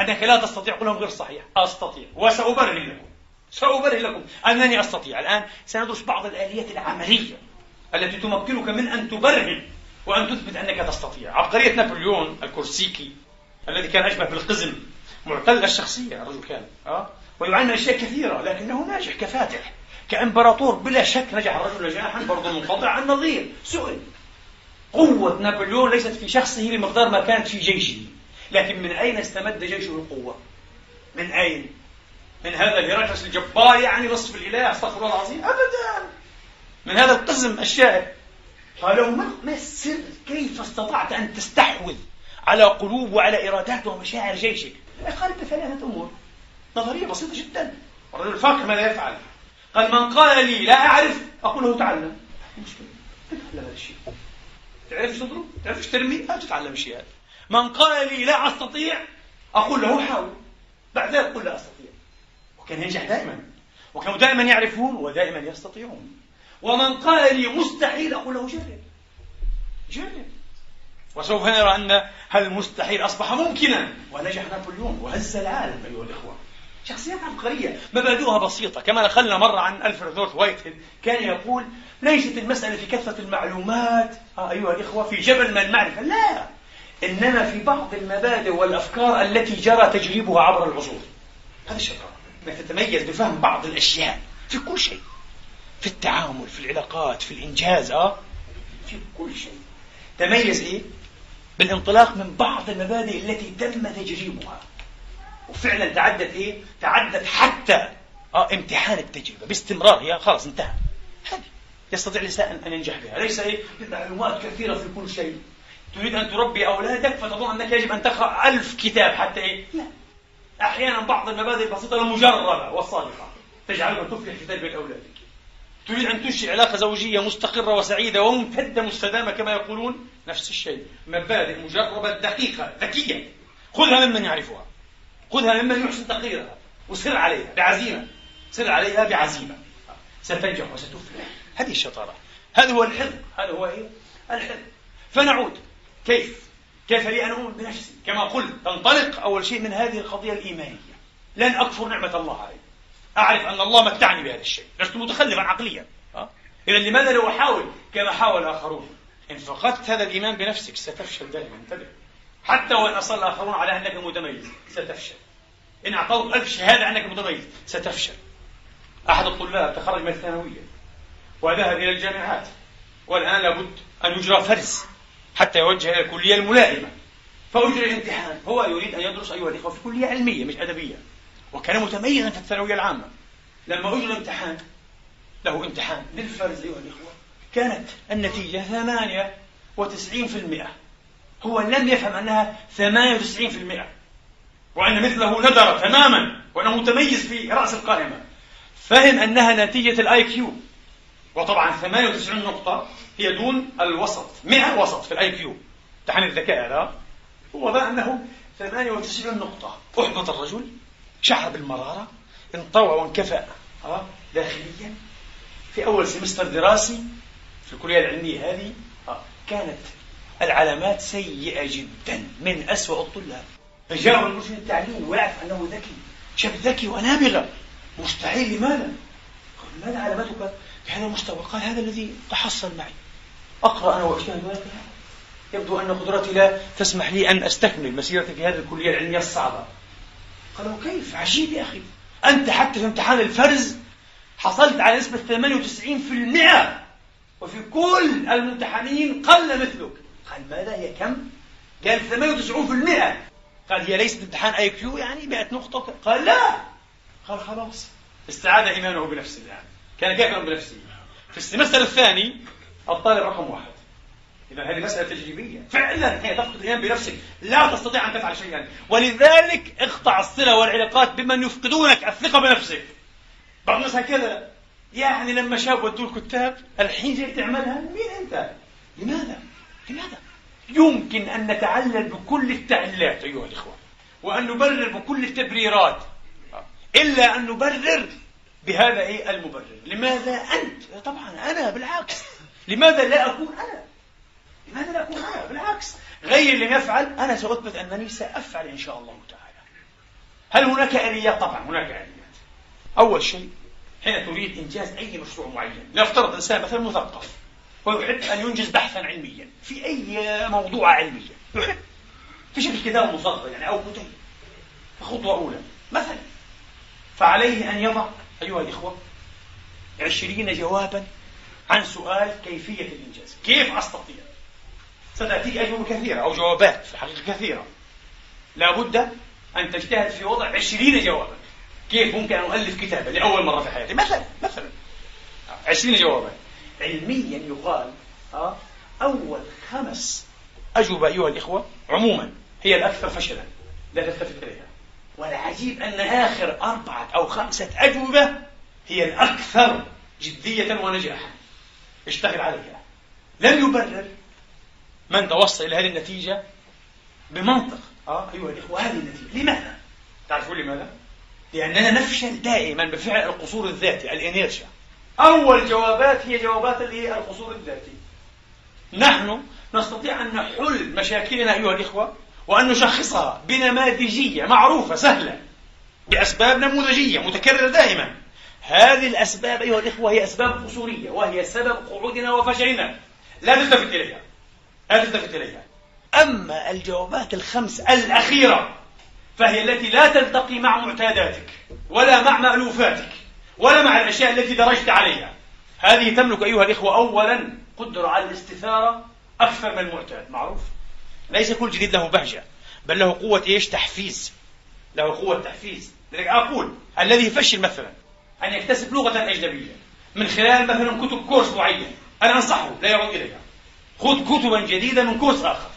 أنك لا تستطيع قل لهم غير صحيح. أستطيع وسأبرهن لكم. سأبرهن لكم أنني أستطيع. الآن سندرس بعض الآليات العملية التي تمكنك من أن تبرهن وأن تثبت أنك تستطيع عبقرية نابليون الكورسيكي الذي كان أشبه بالقزم معتل الشخصية الرجل كان أه؟ ويعاني أشياء كثيرة لكنه ناجح كفاتح كإمبراطور بلا شك نجح الرجل نجاحا برضه منقطع عن نظير سئل قوة نابليون ليست في شخصه بمقدار ما كانت في جيشه لكن من أين استمد جيشه القوة؟ من أين؟ من هذا هرقلس الجبار يعني وصف الإله أستغفر الله العظيم أبدا من هذا القزم الشائع قالوا ما, ما السر؟ كيف استطعت أن تستحوذ على قلوب وعلى إرادات ومشاعر جيشك؟ قال بثلاثة أمور. نظرية بسيطة جدا. الرجل الفاقر ماذا يفعل. قال من قال لي لا أعرف أقول له تعلم. مشكلة تتعلم هذا الشيء تعرف إيش تضرب؟ تعرف إيش ترمي؟ لا تتعلم الشيء هذا. من قال لي لا أستطيع أقول له حاول. بعد ذلك قل لا أستطيع. وكان ينجح دائما. وكانوا دائما يعرفون ودائما يستطيعون. ومن قال لي مستحيل أقول له جرب. جرب. وسوف نرى أن المستحيل أصبح ممكنا. ونجح نابليون وهز العالم أيها الإخوة. شخصيات عبقرية. مبادئها بسيطة. كما نقلنا مرة عن ألفريد وايتهيد كان يقول ليست المسألة في كثرة المعلومات آه أيها الإخوة في جبل من المعرفة. لا. إنما في بعض المبادئ والأفكار التي جرى تجريبها عبر العصور. هذا الشطارة أنك تتميز بفهم بعض الأشياء في كل شيء. في التعامل في العلاقات في الإنجاز آه؟ في كل شيء. تميز إيه؟ بالانطلاق من بعض المبادئ التي تم تجريبها. وفعلا تعدت إيه؟ تعدت حتى آه امتحان التجربة. باستمرار هي خلاص انتهى. هذه يستطيع الإنسان أن ينجح بها. ليس إيه؟ معلومات كثيرة في كل شيء. تريد أن تربي أولادك فتظن أنك يجب أن تقرأ ألف كتاب حتى إيه؟ لا. أحيانا بعض المبادئ البسيطة المجربة والصادقة. تجعلك تفلح في تربية أولادك. تريد أن تنشئ علاقة زوجية مستقرة وسعيدة وممتدة مستدامة كما يقولون؟ نفس الشيء. مبادئ مجربة دقيقة ذكية. خذها ممن يعرفها. خذها ممن يحسن تقريرها وسر عليها بعزيمة. سر عليها بعزيمة. ستنجح وستفلح. هذه الشطارة. هذا هو الحفظ هذا هو إيه؟ الحفظ فنعود. كيف؟ كيف لي أن أؤمن بنفسي؟ كما قلت تنطلق أول شيء من هذه القضية الإيمانية. لن أكفر نعمة الله علي أعرف أن الله متعني بهذا الشيء. لست متخلفا عقليا. أه؟ إذا لماذا لو أحاول كما حاول آخرون؟ إن فقدت هذا الإيمان بنفسك ستفشل دائما. انتبه. حتى وإن أصر الآخرون على أنك متميز ستفشل. إن أعطوك ألف شهادة أنك متميز ستفشل. أحد الطلاب تخرج من الثانوية وذهب إلى الجامعات. والآن لابد أن يجرى فرز حتى يوجه إلى الكلية الملائمة. فأجري الامتحان. هو يريد أن يدرس أيها الإخوة في كلية علمية مش أدبية. وكان متميزا في الثانوية العامة. لما أجرى الامتحان له امتحان بالفرز أيها الإخوة كانت النتيجة ثمانية وتسعين في المئة. هو لم يفهم أنها ثمانية وتسعين في المئة وأن مثله ندر تماما وأنه متميز في رأس القائمة. فهم أنها نتيجة ال IQ. وطبعا 98 نقطة هي دون الوسط 100 وسط في ال IQ. امتحان الذكاء هذا هو ظن أنه 98 نقطة. أحبط الرجل. شعر بالمرارة انطوى وانكفأ داخليا. في أول سمستر دراسي في الكلية العلمية هذه كانت العلامات سيئة جدا من أسوأ الطلاب. فجاء المرشد التعليمي ويعرف أنه ذكي شاب ذكي ونابغة. مستحيل لماذا؟ قال ماذا علامتك في هذا المستوى؟ قال هذا الذي تحصل معي. أقرأ أنا وأجتهد يبدو أن قدرتي لا تسمح لي أن أستكمل مسيرتي في هذه الكلية العلمية الصعبة. قالوا كيف؟ عجيب يا أخي. أنت حتى في امتحان الفرز حصلت على نسبة 98% وفي كل الممتحنين قل مثلك. قال ماذا هي كم؟ قال 98% قال هي ليست امتحان IQ يعني 100 نقطة. قال لا. قال خلاص. استعاد إيمانه بنفسه الآن كان كافرا بنفسه؟ في ال semester الثاني الطالب رقم واحد. إذا هذه مسألة تجريبية فعلا هي تفقد الإيمان بنفسك لا تستطيع أن تفعل شيئا ولذلك اقطع الصلة والعلاقات بمن يفقدونك الثقة بنفسك بعض الناس هكذا يعني لما شاب ودوا الكتاب الحين جاي تعملها مين أنت؟ لماذا؟ لماذا؟ يمكن أن نتعلل بكل التعليلات أيها الإخوة وأن نبرر بكل التبريرات إلا أن نبرر بهذا المبرر لماذا أنت؟ طبعا أنا بالعكس لماذا لا أكون أنا؟ لماذا لا أكون أنا؟ بالعكس. غير لم يفعل أنا سأثبت أنني سأفعل إن شاء الله تعالى. هل هناك آليات؟ طبعا هناك آليات أول شيء حين تريد إنجاز أي مشروع معين لنفترض إنسان مثلا مثقف ويحب أن ينجز بحثا علميا في أي موضوع علمي يحب. في شكل كتاب مصغر يعني أو كتيب خطوة أولى. مثلا فعليه أن يضع أيها الإخوة عشرين جوابا عن سؤال كيفية الإنجاز. كيف أستطيع؟ ستأتيك أجوبة كثيرة أو جوابات في الحقيقة كثيرة لابد أن تجتهد في وضع عشرين جوابا. كيف ممكن أن أؤلف كتابا لأول مرة في حياتي؟ مثلا مثلا. عشرين جوابا. علميا يقال آه أول خمس أجوبة أيها الإخوة عموما هي الأكثر فشلا. لا تلتفت إليها. والعجيب أن آخر أربعة أو خمسة أجوبة هي الأكثر جدية ونجاحا. اشتغل عليها. لم يبرر. من توصل إلى هذه النتيجة بمنطق. آه أيها الإخوة هذه النتيجة. لماذا؟ تعرفون لماذا؟ لأننا نفشل دائما بفعل القصور الذاتي الإنيرشيا. أول جوابات هي جوابات اللي هي القصور الذاتي. نحن نستطيع أن نحل مشاكلنا أيها الإخوة وأن نشخصها بنماذجية معروفة سهلة بأسباب نموذجية متكررة دائما. هذه الأسباب أيها الإخوة هي أسباب قصورية وهي سبب قعودنا وفشلنا. لا تلتفت إليها. لا تلتفت إليها. أما الجوابات الخمس الأخيرة فهي التي لا تلتقي مع معتاداتك ولا مع مألوفاتك ولا مع الأشياء التي درجت عليها. هذه تملك أيها الإخوة أولا قدرة على الاستثارة أكثر من المعتاد. معروف؟ ليس كل جديد له بهجة بل له قوة إيش؟ تحفيز. له قوة تحفيز. لذلك أقول الذي يفشل مثلا أن يكتسب لغة أجنبية من خلال مثلا كتب كورس معين أنا أنصحه لا يعود إليها. خذ كتبا جديدة من كورس آخر.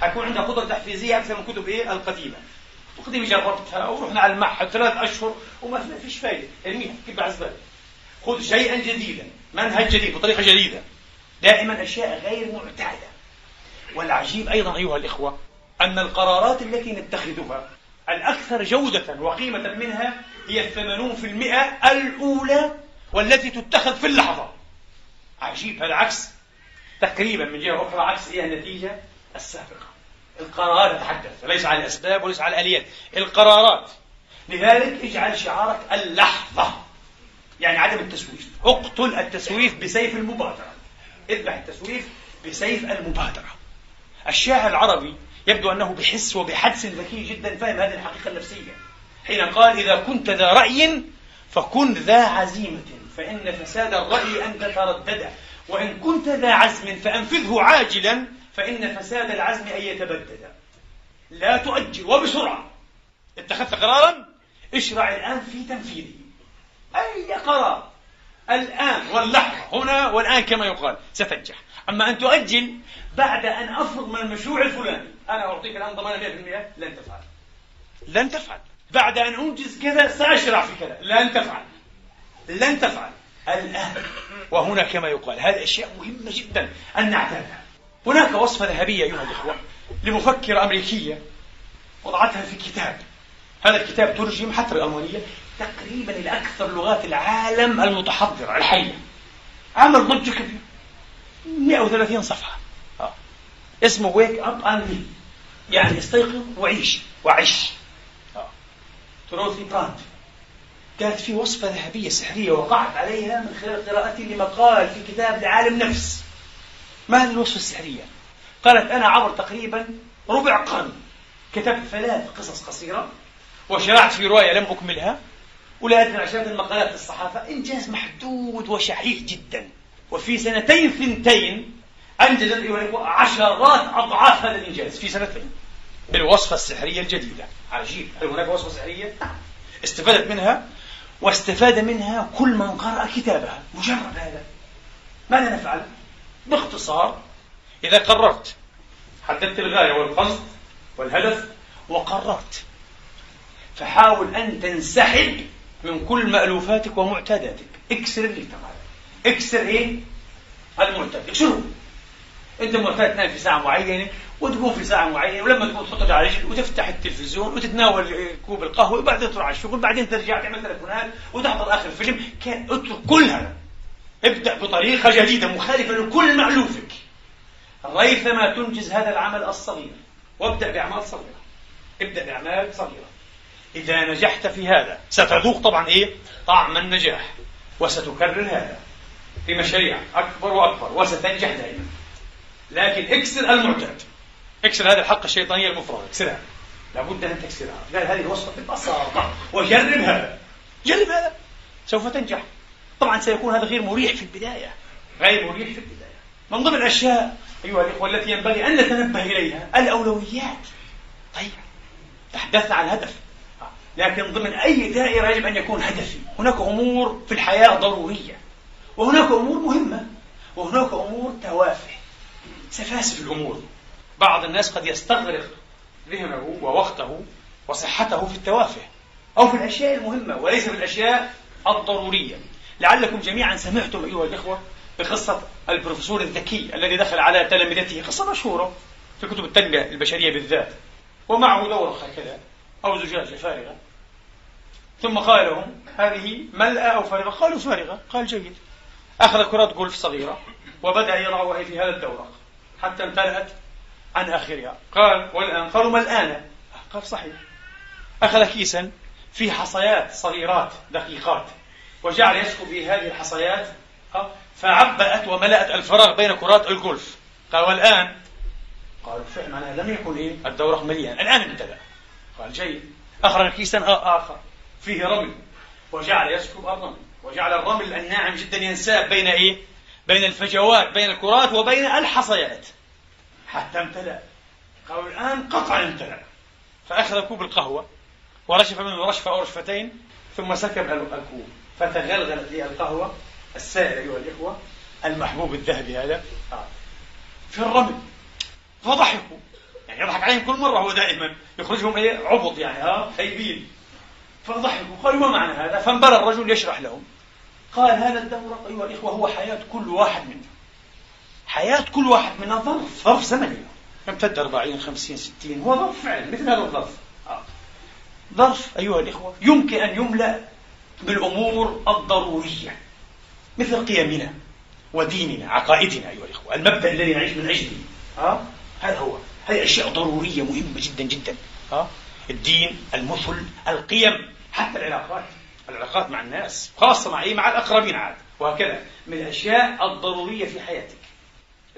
حيكون عندك قدرة تحفيزية أكثر من كتب إيه؟ القديمة. وقديمة جربتها ورحنا على المعهد ثلاث أشهر وما فيش فايدة. ارميها كيف بالك خذ شيئا جديدا منهج جديد بطريقة جديدة. دائما أشياء غير معتادة. والعجيب أيضا أيها الإخوة أن القرارات التي نتخذها الأكثر جودة وقيمة منها هي الثمانون في المئة الأولى والتي تتخذ في اللحظة. عجيب هذا عكس تقريبا من جهة أخرى عكس هي النتيجة السابقة. القرارات تتحدث ليس على الأسباب وليس على الآليات. القرارات. لذلك اجعل شعارك اللحظة يعني عدم التسويف. اقتل التسويف بسيف المبادرة. اذبح التسويف بسيف المبادرة. الشاعر العربي يبدو أنه بحس وبحدس ذكي جدا فهم هذه الحقيقة النفسية. حين قال إذا كنت ذا رأي فكن ذا عزيمة فإن فساد الرأي أن تتردد. وإن كنت ذا عزم فأنفذه عاجلا فإن فساد العزم أن يتبدد. لا تؤجل وبسرعة. اتخذت قرارا؟ اشرع الآن في تنفيذه. أي قرار؟ الآن واللحظة هنا والآن كما يقال ستنجح. أما أن تؤجل بعد أن أفرغ من المشروع الفلاني. أنا أعطيك الآن ضمانة 100% لن تفعل. لن تفعل. بعد أن أنجز كذا سأشرع في كذا. لن تفعل. لن تفعل. الآن. وهنا كما يقال هذه أشياء مهمة جدا أن نعتادها هناك وصفة ذهبية أيها الإخوة لمفكرة أمريكية وضعتها في كتاب. هذا الكتاب ترجم حتى بالألمانية تقريبا إلى أكثر لغات العالم المتحضرة الحية. عمل ضجة كبيرة 130 صفحة. آه. اسمه Wake up and يعني استيقظ وعيش. وعش آه. دوروثي براند كانت في وصفة ذهبية سحرية وقعت عليها من خلال قراءتي لمقال في كتاب لعالم نفس. ما هذه الوصفة السحرية؟ قالت أنا عبر تقريبا ربع قرن. كتبت ثلاث قصص قصيرة وشرعت في رواية لم أكملها ولا أدري عشرات المقالات في الصحافة إنجاز محدود وشحيح جدا. وفي سنتين ثنتين أنجزت عشرات أضعاف هذا الإنجاز. في سنتين. بالوصفة السحرية الجديدة. عجيب. هل هناك وصفة سحرية؟ استفادت منها واستفاد منها كل من قرأ كتابها. مجرد هذا. ماذا نفعل؟ باختصار إذا قررت حددت الغاية والقصد والهدف وقررت. فحاول أن تنسحب من كل مألوفاتك ومعتاداتك. اكسر اللي هذا اكسر إيه؟ المعتاد. اكسره. أنت معتاد تنام في ساعة معينة وتقوم في ساعة معينة ولما تقوم تحطك على رجل وتفتح التلفزيون وتتناول كوب القهوة وبعدين تروح على الشغل بعدين ترجع تعمل تلفونات وتحضر آخر فيلم. كان اترك كل هذا. ابدأ بطريقة جديدة مخالفة لكل مألوفك ريثما تنجز هذا العمل الصغير. وابدأ بأعمال صغيرة. ابدأ بأعمال صغيرة. إذا نجحت في هذا ستذوق طبعا إيه؟ طعم النجاح. وستكرر هذا في مشاريع أكبر وأكبر وستنجح دائما. لكن اكسر المعتاد. اكسر هذه الحلقة الشيطانية المفرغة اكسرها. لابد أن تكسرها. قال هذه الوصفة ببساطة وجرب هذا. جرب هذا. سوف تنجح. طبعا سيكون هذا غير مريح في البداية. غير مريح في البداية. من ضمن الأشياء أيها الإخوة التي ينبغي أن نتنبه إليها الأولويات. طيب. تحدثنا عن هدف لكن ضمن أي دائرة يجب أن يكون هدفي. هناك أمور في الحياة ضرورية. وهناك أمور مهمة. وهناك أمور توافه. سفاسف الأمور. بعض الناس قد يستغرق ذهنه ووقته وصحته في التوافه أو في الأشياء المهمة وليس في الأشياء الضرورية. لعلكم جميعا سمعتم أيها الإخوة بقصة البروفيسور الذكي الذي دخل على تلامذته قصة مشهورة في كتب التنمية البشرية بالذات ومعه دورة هكذا أو زجاجة فارغة. ثم قال لهم هذه ملأة أو فارغة؟ قالوا فارغة قال جيد. أخذ كرة جولف صغيرة وبدأ يضعها في هذا الدورق حتى امتلأت عن آخرها. قال والآن؟ قالوا ملآنة قال صحيح. أخذ كيسا فيه حصيات صغيرات دقيقات وجعل يسكب في هذه الحصيات فعبأت وملأت الفراغ بين كرات الجولف قال والآن؟ قالوا فعلا لم يكن إيه؟ الدورق مليان. الآن امتلأ قال جيد. أخرج كيسا آخر. فيه رمل. وجعل يسكب الرمل وجعل الرمل الناعم جدا ينساب بين إيه؟ بين الفجوات بين الكرات وبين الحصيات. حتى امتلأ. قالوا الآن قطعا امتلأ. فأخذ كوب القهوة ورشف منه رشفة أو رشفتين ثم سكب الكوب. فتغلغلت لي القهوة السائل أيها الإخوة المحبوب الذهبي هذا. في الرمل. فضحكوا. يعني يضحك عليهم كل مرة هو دائما يخرجهم إيه عبط يعني ها خيبين فضحكوا. قالوا ما معنى هذا؟ فانبرى الرجل يشرح لهم. قال هذا الدورق أيها الإخوة هو حياة كل واحد منا حياة كل واحد منا ظرف ظرف زمني. يمتد 40 50 60 هو ظرف فعلا مثل هذا الظرف. آه. ظرف أيها الإخوة يمكن أن يملأ بالأمور الضرورية مثل قيمنا وديننا عقائدنا أيها الإخوة المبدأ الذي نعيش من أجله. ها هذا هو. هذه أشياء ضرورية مهمة جدا جدا. ها الدين المثل القيم حتى العلاقات. العلاقات مع الناس خاصة مع إيه؟ مع الأقربين عاد وهكذا. من الأشياء الضرورية في حياتك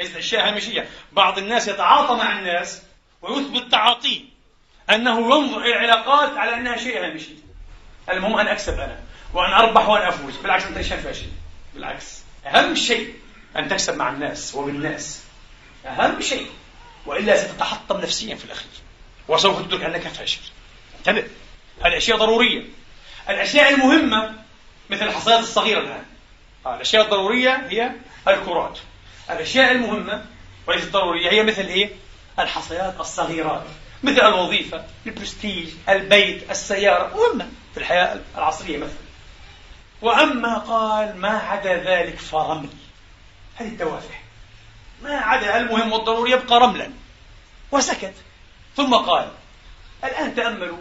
ليست أشياء هامشية. بعض الناس يتعاطى مع الناس ويثبت تعاطيه أنه ينظر إلى العلاقات على أنها شيء هامشي. المهم أن أكسب أنا وأن أربح وأن أفوز. بالعكس أنت شايف فاشل بالعكس. أهم شيء أن تكسب مع الناس وبالناس. أهم شيء. وإلا ستتحطم نفسيا في الأخير. وسوف تدرك أنك فاشل. انتبه. هذه أشياء ضرورية. الأشياء المهمة مثل الحصيات الصغيرة الآن. الأشياء الضرورية هي الكرات. الأشياء المهمة وليست ضرورية هي مثل إيه؟ الحصيات الصغيرات مثل الوظيفة البرستيج البيت السيارة مهمة في الحياة العصرية مثلا. وأما قال ما عدا ذلك فرمل. هذه التوافه ما عدا المهم والضروري يبقى رملا. وسكت. ثم قال الآن تأملوا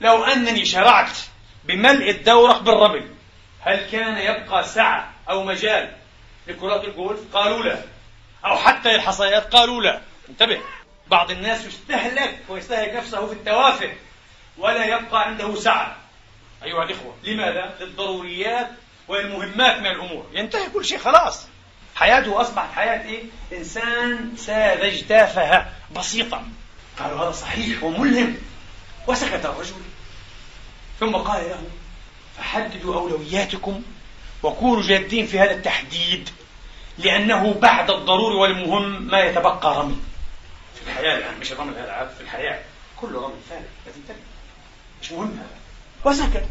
لو أنني شرعت بملء الدورق بالرمل هل كان يبقى سعة أو مجال لكرات الجولف؟ قالوا لا. أو حتى الحصيات قالوا لا. انتبه. بعض الناس يستهلك ويستهلك نفسه في التوافه ولا يبقى عنده سعة. أيها الإخوة لماذا؟ للضروريات والمهمات من الأمور. ينتهي كل شيء خلاص. حياته أصبحت حياة إيه؟ إنسان ساذج تافهة بسيطة. قالوا هذا صحيح وملهم. وسكت الرجل. ثم قال له فحددوا أولوياتكم وكونوا جادين في هذا التحديد. لأنه بعد الضروري والمهم ما يتبقى رمي. في الحياة الآن مش الرمل هذا في الحياة كله رمل فارغ لازم تنتبه مش مهم هذا. وسكت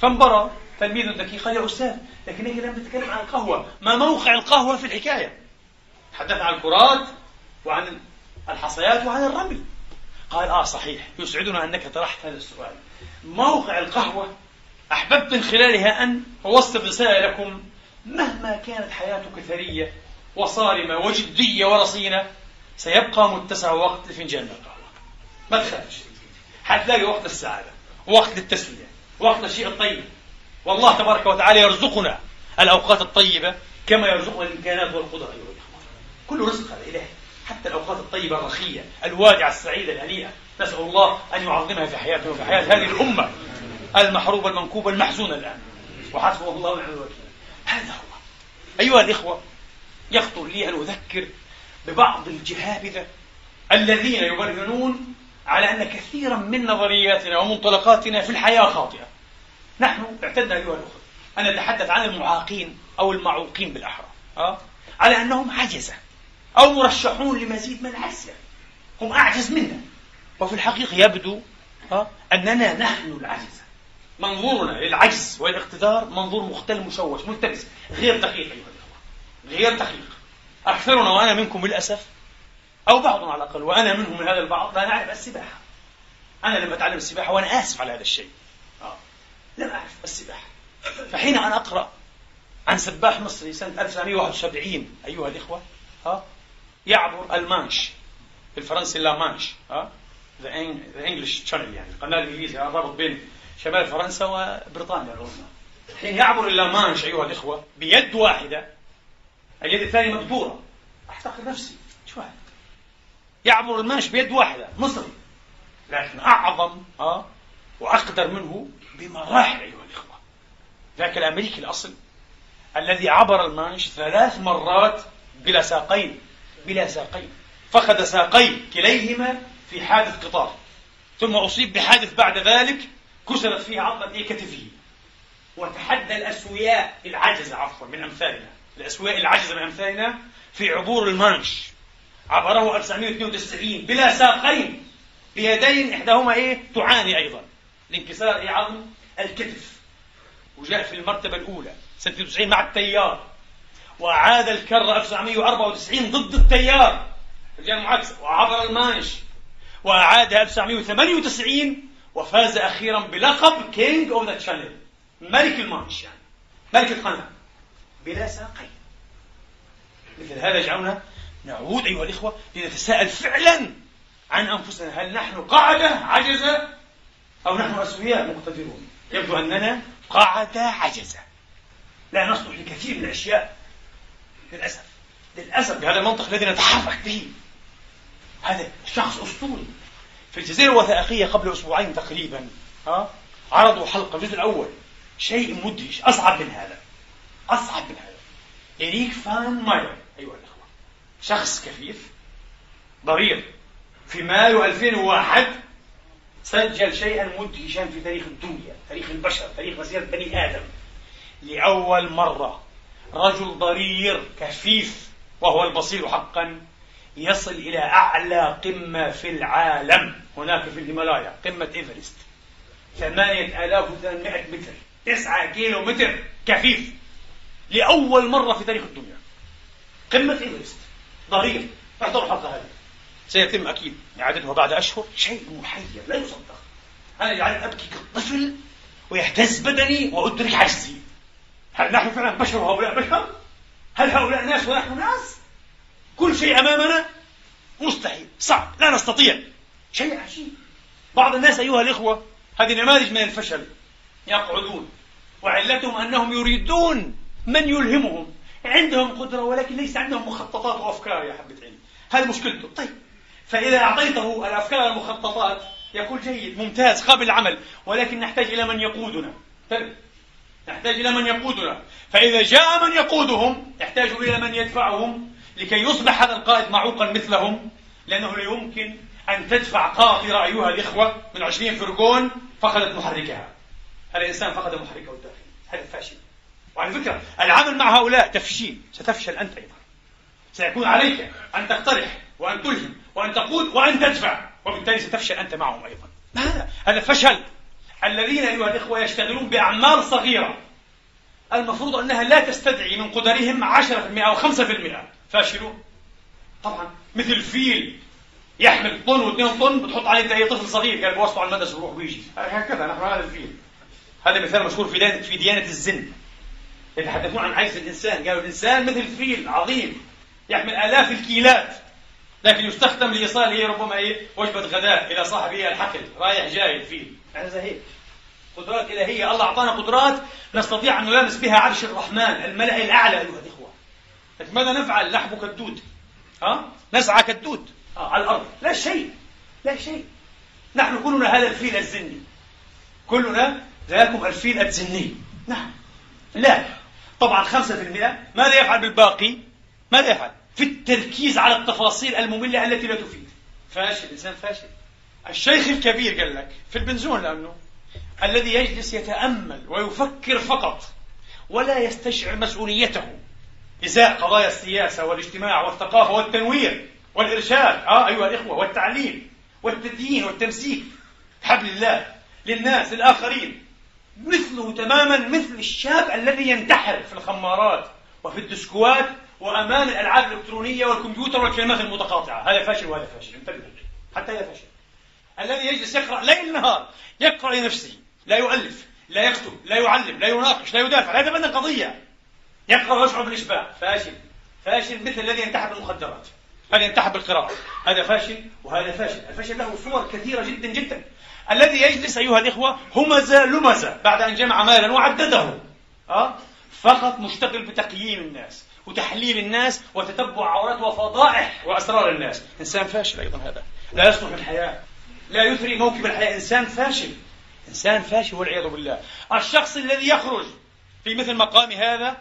فانبرى تلميذ ذكي قال يا أستاذ لكنك لم تتكلم عن القهوة. ما موقع القهوة في الحكاية؟ تحدث عن الكرات وعن الحصيات وعن الرمل قال آه صحيح. يسعدنا أنك طرحت هذا السؤال. موقع القهوة أحببت من خلالها أن أوصل رسالة لكم مهما كانت حياتك ثرية وصارمة وجدية ورصينة سيبقى متسع وقت لفنجان القهوة ما تخافش. حتلاقي وقت السعادة وقت للتسلية وقت الشيء الطيب. والله تبارك وتعالى يرزقنا الأوقات الطيبة كما يرزقنا الإمكانات والقدرة أيها الأخوة كل رزق هذا إلهي حتى الأوقات الطيبة الرخية الوادعة السعيدة الهنيئة نسأل الله أن يعظمها في حياتنا وفي حياة هذه الأمة المحروبة المنكوبة المحزونة الآن. وحسبه الله ونعم الوكيل. هذا هو أيها الإخوة يخطر لي أن أذكر ببعض الجهابذة الذين يبرهنون على أن كثيرا من نظرياتنا ومنطلقاتنا في الحياة خاطئة نحن اعتدنا أيها الأخوة أن نتحدث عن المعاقين أو المعوقين بالأحرى أه؟ على أنهم عجزة أو مرشحون لمزيد من العجز هم أعجز منا وفي الحقيقة يبدو أه؟ أننا نحن العجز منظورنا للعجز والاقتدار منظور مختل مشوش ملتبس غير دقيق أيها الأخوة. غير دقيق. أكثرنا وأنا منكم للأسف أو بعضنا على الأقل وأنا منهم من هذا البعض لا نعرف السباحة. أنا لم أتعلم السباحة وأنا آسف على هذا الشيء. آه. لم أعرف السباحة. فحين أنا أقرأ عن سباح مصري سنة 1971 أيها الإخوة ها يعبر المانش. بالفرنسي La Manche ها the English Channel يعني القناة الإنجليزية الرابط بين شمال فرنسا وبريطانيا العظمى حين يعبر اللامانش أيها الإخوة بيد واحدة اليد الثانية مبتورة. أحتقر نفسي. شو هذا؟ يعبر المانش بيد واحدة مصري. لكن أعظم أه وأقدر منه بمراحل أيها الإخوة. ذاك الأمريكي الأصل الذي عبر المانش ثلاث مرات بلا ساقين بلا ساقين. فقد ساقين كليهما في حادث قطار. ثم أصيب بحادث بعد ذلك كسرت فيه عظمة كتفه. وتحدى الأسوياء العجز عفوا من أمثالنا. الأسوياء العجز من أمثالنا في عبور المانش عبره 1992 بلا ساقين. بيدين إحداهما إيه؟ تعاني أيضا. لانكسار إيه عظم؟ الكتف. وجاء في المرتبة الأولى. سنة 90 مع التيار. وأعاد الكرة 1994 ضد التيار. الجهة المعاكسة. وعبر المانش وأعادها 1998 وفاز أخيرا بلقب King of the Channel ملك المانش يعني. ملك القناة. بلا ساقين. مثل هذا يجعلنا نعود أيها الإخوة لنتساءل فعلا عن أنفسنا. هل نحن قاعدة عجزة أو نحن أسوياء مقتدرون؟ يبدو أننا قاعدة عجزة. لا نصلح لكثير من الأشياء. للأسف. للأسف بهذا المنطق الذي نتحرك به. هذا شخص أسطوري. في الجزيرة الوثائقية قبل أسبوعين تقريبا ها؟ عرضوا حلقة الجزء الأول. شيء مدهش أصعب من هذا. أصعب من هذا. إريك فان ماير أيها الأخوة. شخص كفيف ضرير. في مايو 2001 سجل شيئا مدهشا في تاريخ الدنيا تاريخ البشر تاريخ مسيرة بني آدم. لأول مرة رجل ضرير كفيف وهو البصير حقا يصل إلى أعلى قمة في العالم. هناك في الهيمالايا قمة إيفرست. ثمانية آلاف وثمانمائة متر. تسعة كيلو متر كفيف. لأول مرة في تاريخ الدنيا. قمة إيفرست. ضرير احضروا الحلقة هذه. سيتم أكيد إعادتها بعد أشهر. شيء محير. لا يصدق. أنا جعلت أبكي كالطفل ويهتز بدني وأدرك عجزي. هل نحن فعلا بشر وهؤلاء بشر؟ هل هؤلاء ناس ونحن ناس؟ كل شيء أمامنا مستحيل صعب لا نستطيع. شيء عجيب. بعض الناس أيها الإخوة هذه نماذج من الفشل. يقعدون وعلتهم أنهم يريدون من يلهمهم. عندهم قدرة ولكن ليس عندهم مخططات وأفكار يا حبة علم هذه مشكلته. طيب فإذا أعطيته الأفكار والمخططات يقول جيد ممتاز قابل العمل ولكن نحتاج إلى من يقودنا. طيب. نحتاج إلى من يقودنا. فإذا جاء من يقودهم يحتاج إلى من يدفعهم لكي يصبح هذا القائد معوقا مثلهم لأنه لا يمكن أن تدفع قاطرة أيها الإخوة من عشرين فرقون فقدت محركها. هذا الإنسان فقد محركه الداخلي. هذا فاشل. وعلى فكرة العمل مع هؤلاء تفشيل. ستفشل أنت أيضا. سيكون عليك أن تقترح وأن تلهم وأن تقود وأن تدفع. وبالتالي ستفشل أنت معهم أيضا. هذا هذا فشل. الذين أيها الإخوة يشتغلون بأعمال صغيرة. المفروض أنها لا تستدعي من قدرهم 10% أو 5% فاشلون طبعا مثل فيل يحمل طن واثنين طن بتحط عليه اي طفل صغير قال بوصله على المدرسة ويروح ويجي. هكذا نحن هذا الفيل. هذا مثال مشهور في ديانه في ديانة الزن. يتحدثون عن عجز الإنسان. قالوا الإنسان مثل فيل عظيم يحمل آلاف الكيلات لكن يستخدم لايصاله ربما إيه؟ وجبة غداء إلى صاحبه الحقل رايح جاي الفيل. هذا هيك قدرات إلهية. الله أعطانا قدرات نستطيع أن نلامس بها عرش الرحمن الملأ الأعلى أيها الإخوة. ماذا نفعل؟ نحبو كالدود ها؟ نسعى كالدود آه على الأرض. لا شيء لا شيء. نحن كلنا هذا الفيل الزني. كلنا ذاكم الفيل الزني. نعم. لا. طبعا 5% ماذا يفعل بالباقي؟ ماذا يفعل؟ في التركيز على التفاصيل المملة التي لا تفيد. فاشل إنسان فاشل. الشيخ الكبير قال لك في البنزون لأنه الذي يجلس يتأمل ويفكر فقط ولا يستشعر مسؤوليته. إزاء قضايا السياسة والاجتماع والثقافة والتنوير والإرشاد. آه أيها الإخوة والتعليم والتدين والتمسيك. حبل الله للناس للآخرين مثله تماما مثل الشاب الذي ينتحر في الخمارات وفي الدسكوات وأمام الألعاب الإلكترونية والكمبيوتر والكلمات المتقاطعة. هذا فاشل وهذا فاشل. انتبه حتى هذا فاشل. الذي يجلس يقرأ ليل نهار يقرأ لنفسه. لا يؤلف لا يكتب لا يعلم لا يناقش لا يدافع. لا يتبنى قضية. يقرأ ويشعر بالاشباع فاشل. فاشل مثل الذي ينتحر بالمخدرات. هذا ينتحر بالقراءة. هذا فاشل وهذا فاشل. الفشل له صور كثيرة جدا جدا. الذي يجلس أيها الإخوة همز لمز بعد أن جمع مالا وعدده. أه؟ فقط مشتغل بتقييم الناس وتحليل الناس وتتبع عورات وفضائح وأسرار الناس. إنسان فاشل أيضا هذا. لا يصلح الحياة. لا يثري موكب الحياة. إنسان فاشل. إنسان فاشل والعياذ بالله. الشخص الذي يخرج في مثل مقام هذا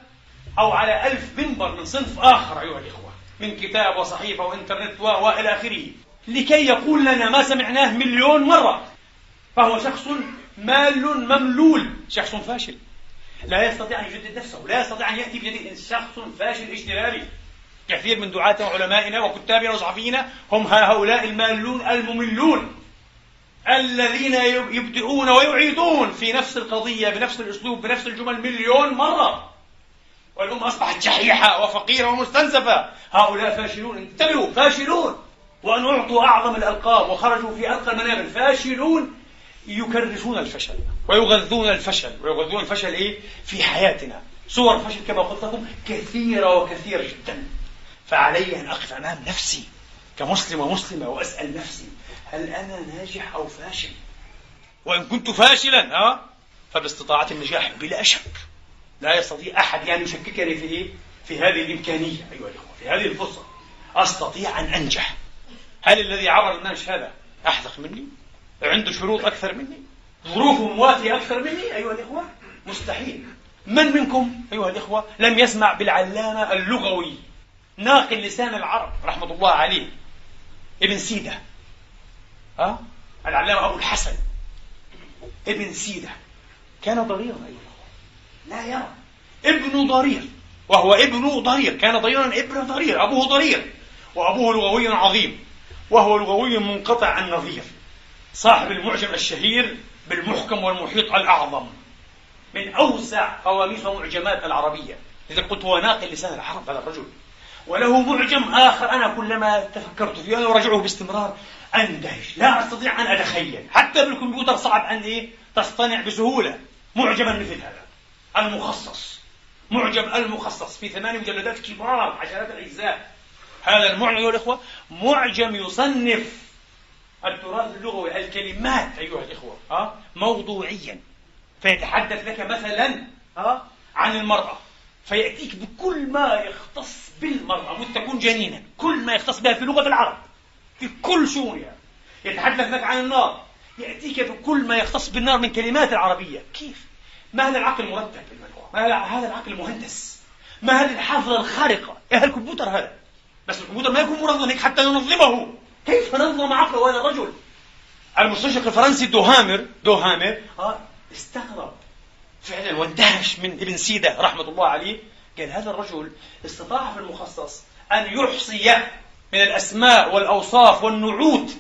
أو على ألف منبر من صنف آخر أيها الإخوة من كتاب وصحيفة وإنترنت وإلى آخره. لكي يقول لنا ما سمعناه مليون مرة. فهو شخص مال مملول شخص فاشل. لا يستطيع أن يجدد نفسه لا يستطيع أن يأتي بجديد شخص فاشل اجتماعي كثير من دعاتنا وعلمائنا وكتابنا وصحفينا هم هؤلاء المالون المملون. الذين يبدئون ويعيدون في نفس القضية بنفس الأسلوب بنفس الجمل مليون مرة. والأمة أصبحت شحيحة وفقيرة ومستنزفة. هؤلاء فاشلون. انتبهوا فاشلون. وأن أعطوا أعظم الألقاب وخرجوا في أرقى المنابر. فاشلون يكرسون الفشل ويغذون الفشل. ويغذون الفشل إيه؟ في حياتنا. صور الفشل كما قلت لكم كثيرة وكثيرة جدا. فعلي أن أقف أمام نفسي كمسلم ومسلمة وأسأل نفسي هل أنا ناجح أو فاشل؟ وإن كنت فاشلا ها فباستطاعة النجاح بلا شك. لا يستطيع أحد يعني يشككني في إيه؟ في هذه الإمكانية أيها الأخوة في هذه الفرصة أستطيع أن أنجح هل الذي عبر المنهج هذا أحذق مني؟ عنده شروط أكثر مني؟ ظروفه مواتية أكثر مني أيها الإخوة؟ مستحيل من منكم أيها الإخوة لم يسمع بالعلامة اللغوي ناقل لسان العرب رحمة الله عليه ابن سيدة ها؟ العلامة أبو الحسن ابن سيدة كان ضريرا أيها الأخوة لا يرى. ابن ضرير. وهو ابن ضرير. كان ضريرا ابن ضرير. أبوه ضرير. وأبوه لغوي عظيم. وهو لغوي منقطع النظير صاحب المعجم الشهير بالمحكم والمحيط الأعظم. من أوسع قواميس ومعجمات العربية. إذا قلت هو ناقل لسان العرب هذا الرجل. وله معجم آخر أنا كلما تفكرت فيه أنا أراجعه باستمرار. أندهش. لا أستطيع أن أتخيل. حتى بالكمبيوتر صعب أن إيه؟ تصطنع بسهولة. معجما مثل هذا. المخصص معجم المخصص في ثمان مجلدات كبار عشرات الأجزاء. هذا المعجم أيها الإخوة معجم يصنف التراث اللغوي الكلمات أيها الإخوة ها موضوعيا. فيتحدث لك مثلا ها عن المرأة. فيأتيك بكل ما يختص بالمرأة مت تكون جنينا كل ما يختص بها في لغة العرب في كل شؤونها يتحدث لك عن النار يأتيك بكل ما يختص بالنار من كلمات العربية. كيف؟ ما هذا العقل المرتب ما هذا العقل المهندس ما هذه الحافظة الخارقة؟ يا الكمبيوتر هذا؟ بس الكمبيوتر ما يكون منظم هيك حتى ننظمه كيف نظم عقله هذا الرجل؟ المستشرق الفرنسي دوهامر دوهامر آه استغرب. فعلا واندهش من ابن سيدة رحمة الله عليه. قال هذا الرجل استطاع في المخصص أن يحصي من الأسماء والأوصاف والنعوت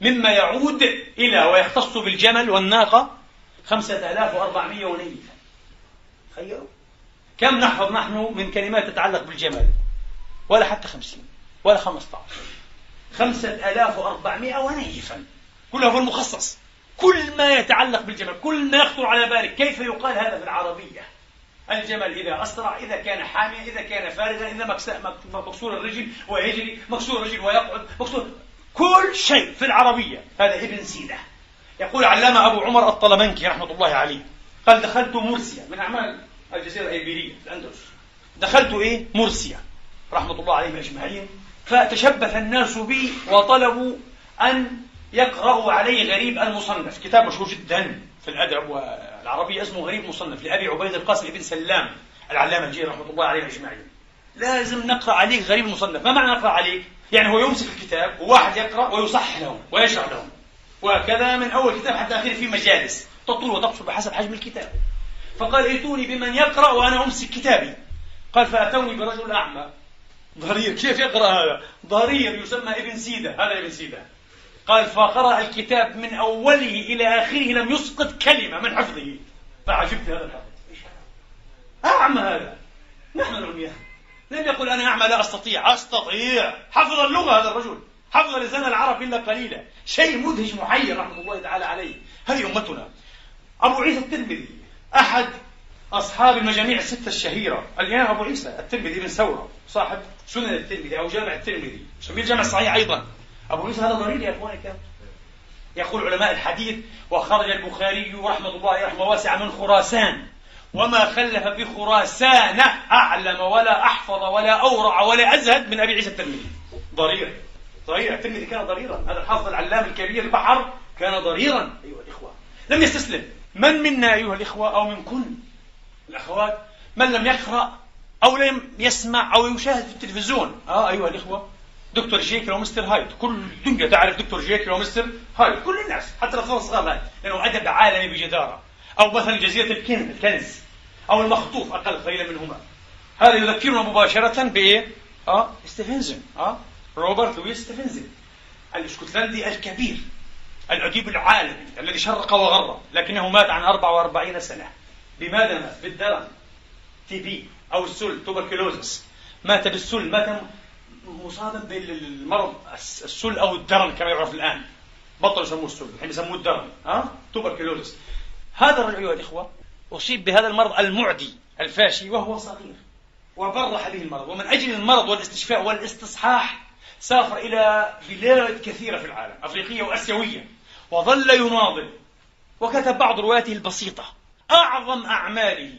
مما يعود إلى ويختص بالجمل والناقة. خمسة آلاف وأربعمائة ونيفا تخيلوا؟ كم نحفظ نحن من كلمات تتعلق بالجمل ولا حتى خمسين ولا خمسة عشر خمسة آلاف وأربعمائة ونيفا. كلها في المخصص. كل ما يتعلق بالجمل كل ما يخطر على بالك. كيف يقال هذا في العربية الجمل إذا أسرع إذا كان حاميا إذا كان فارغا إذا مكسور الرجل ويجري مكسور الرجل ويقعد مكسور كل شيء في العربية. هذا ابن سيدة يقول علامة أبو عمر الطلبنكي رحمة الله عليه قال دخلت مرسيا من أعمال الجزيرة الإيبيرية الأندلس. دخلت إيه؟ مرسيا رحمة الله عليهم أجمعين. فتشبث الناس بي وطلبوا أن يقرأوا علي غريب المصنف كتاب مشهور جدا في الأدب والعربية اسمه غريب مصنف لأبي عبيد القاسم بن سلام العلامة الجيل رحمة الله عليه أجمعين. لازم نقرأ عليك غريب المصنف. ما معنى نقرأ عليك؟ يعني هو يمسك الكتاب وواحد يقرأ ويصحح له ويشرح له وكذا من أول كتاب حتى آخره في مجالس. تطول وتقصر بحسب حجم الكتاب. فقال ائتوني بمن يقرأ وأنا أمسك كتابي. قال فأتوني برجل أعمى. ضرير كيف يقرأ هذا؟ ضرير يسمى ابن سيدة. هذا ابن سيدة. قال فقرأ الكتاب من أوله إلى آخره لم يسقط كلمة من حفظه. فعجبت هذا الحفظ. أعمى هذا. نحن العميان لم يقل أنا أعمى لا أستطيع. أستطيع. حفظ اللغة هذا الرجل. حفظ لسان العرب إلا قليلا. شيء مدهش محير رحمة الله تعالى عليه. هذه أمتنا. أبو عيسى الترمذي أحد أصحاب المجاميع الستة الشهيرة. الإمام أبو عيسى الترمذي بن ثورة صاحب سنن الترمذي أو جامع الترمذي. سمي الجامع الصحيح أيضا. أبو عيسى هذا ضرير يا إخواني يقول علماء الحديث وخرج البخاري رحمة الله رحمة واسعة من خراسان. وما خلف بخراسان أعلم ولا أحفظ ولا أورع ولا أزهد من أبي عيسى الترمذي. ضرير. ضرير الترمذي كان ضريرا. هذا الحافظ العلام الكبير البحر كان ضريرا. أيها الإخوة لم يستسلم. من منا أيها الإخوة أو من كل الأخوات من لم يقرأ أو لم يسمع أو يشاهد في التلفزيون؟ آه أيها الإخوة دكتور جيكل ومستر هايد. كل الدنيا تعرف دكتور جيكل ومستر هايد. كل الناس حتى الأطفال الصغار لأنه أدب عالمي بجدارة. أو مثلا جزيرة الكنز. أو المخطوف أقل قليلا منهما. هذا يذكرنا مباشرة بإيه؟ آه ستيفنزن آه روبرت لويس ستيفنزن الإسكتلندي الكبير الأديب العالمي الذي شرق وغرب لكنه مات عن 44 سنة. بماذا مات؟ بالدرن TB أو السل tuberculosis مات بالسل مات مصابا بالمرض السل أو الدرن كما يعرف الآن. بطلوا يسموه السل الحين يسموه الدرن ها؟ tuberculosis هذا الرجل أيها الإخوة أصيب بهذا المرض المعدي الفاشي وهو صغير وبرح به المرض ومن أجل المرض والاستشفاء والاستصحاح سافر إلى بلاد كثيرة في العالم أفريقية وأسيوية وظل يناضل وكتب بعض رواياته البسيطة. أعظم أعماله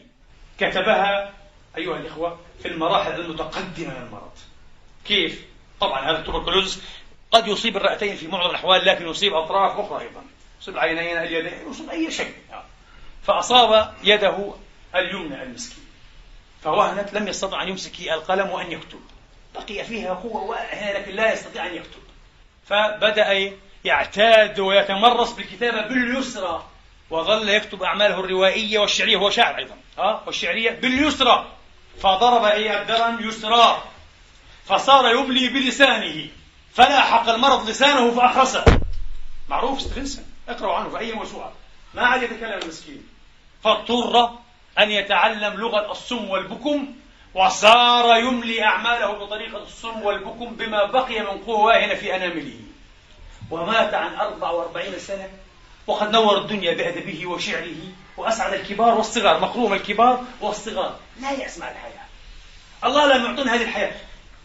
كتبها أيها الإخوة في المراحل المتقدمة من المرض. كيف؟ طبعا هذا التوبركلوز قد يصيب الرئتين في معظم الأحوال لكن يصيب أطراف أخرى أيضا. يصيب العينين اليدين يصيب أي شيء. فأصاب يده اليمنى المسكين. فوهنت لم يستطع أن يمسك القلم وأن يكتب. بقي فيها قوة لكن لا يستطيع أن يكتب. فبدأ يعتاد ويتمرس بالكتابة باليسرى وظل يكتب أعماله الروائية والشعرية هو شاعر أيضا ها والشعرية باليسرى. فضرب أي الدرن يسرى فصار يملي بلسانه فلاحق المرض لسانه فأخرسه معروف ستفنسن اقرأوا عنه في أي موسوعة. ما عاد يتكلم المسكين. فاضطر أن يتعلم لغة الصم والبكم وصار يملي أعماله بطريقة الصم والبكم بما بقي من قوة في أنامله. ومات عن 44 سنة وقد نور الدنيا بأدبه وشعره وأسعد الكبار والصغار مقروم الكبار والصغار. لا يأس مع الحياة. الله لم يعطينا هذه الحياة.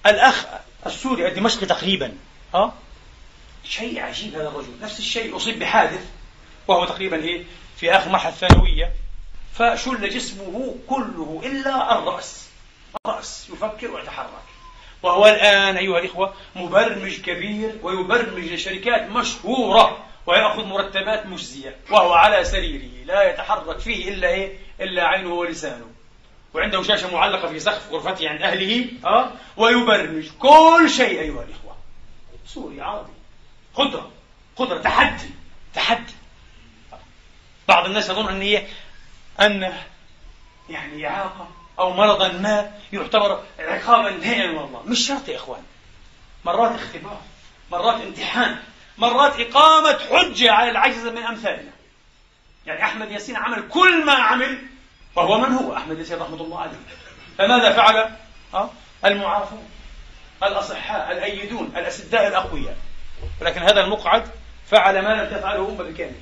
الأخ السوري الدمشقي تقريبا ها؟ شيء عجيب هذا الرجل. نفس الشيء أصيب بحادث وهو تقريبا إيه؟ في آخر مرحلة الثانوية. فشل جسمه كله إلا الرأس. الرأس يفكر ويتحرك. وهو الآن أيها الإخوة مبرمج كبير ويبرمج لشركات مشهورة ويأخذ مرتبات مجزية وهو على سريره لا يتحرك فيه إلا إيه؟ إلا عينه ولسانه. وعنده شاشة معلقة في سقف غرفته عند أهله أه؟ ويبرمج كل شيء أيها الإخوة. سوري عربي قدرة قدرة تحدي تحدي. بعض الناس يظن أن هي أن يعني إعاقة. أو مرضا ما يعتبر عقابا نهائيا من الله مش شرط يا إخوان. مرات اختبار مرات امتحان مرات إقامة حجة على العجز من أمثالنا. يعني أحمد ياسين عمل كل ما عمل وهو من هو؟ أحمد ياسين رحمة الله عليه. فماذا فعل؟ أه؟ المعافون الأصحاء الأيدون الأسداء الأقوياء. ولكن هذا المقعد فعل ما لم تفعله أمة بالكامل.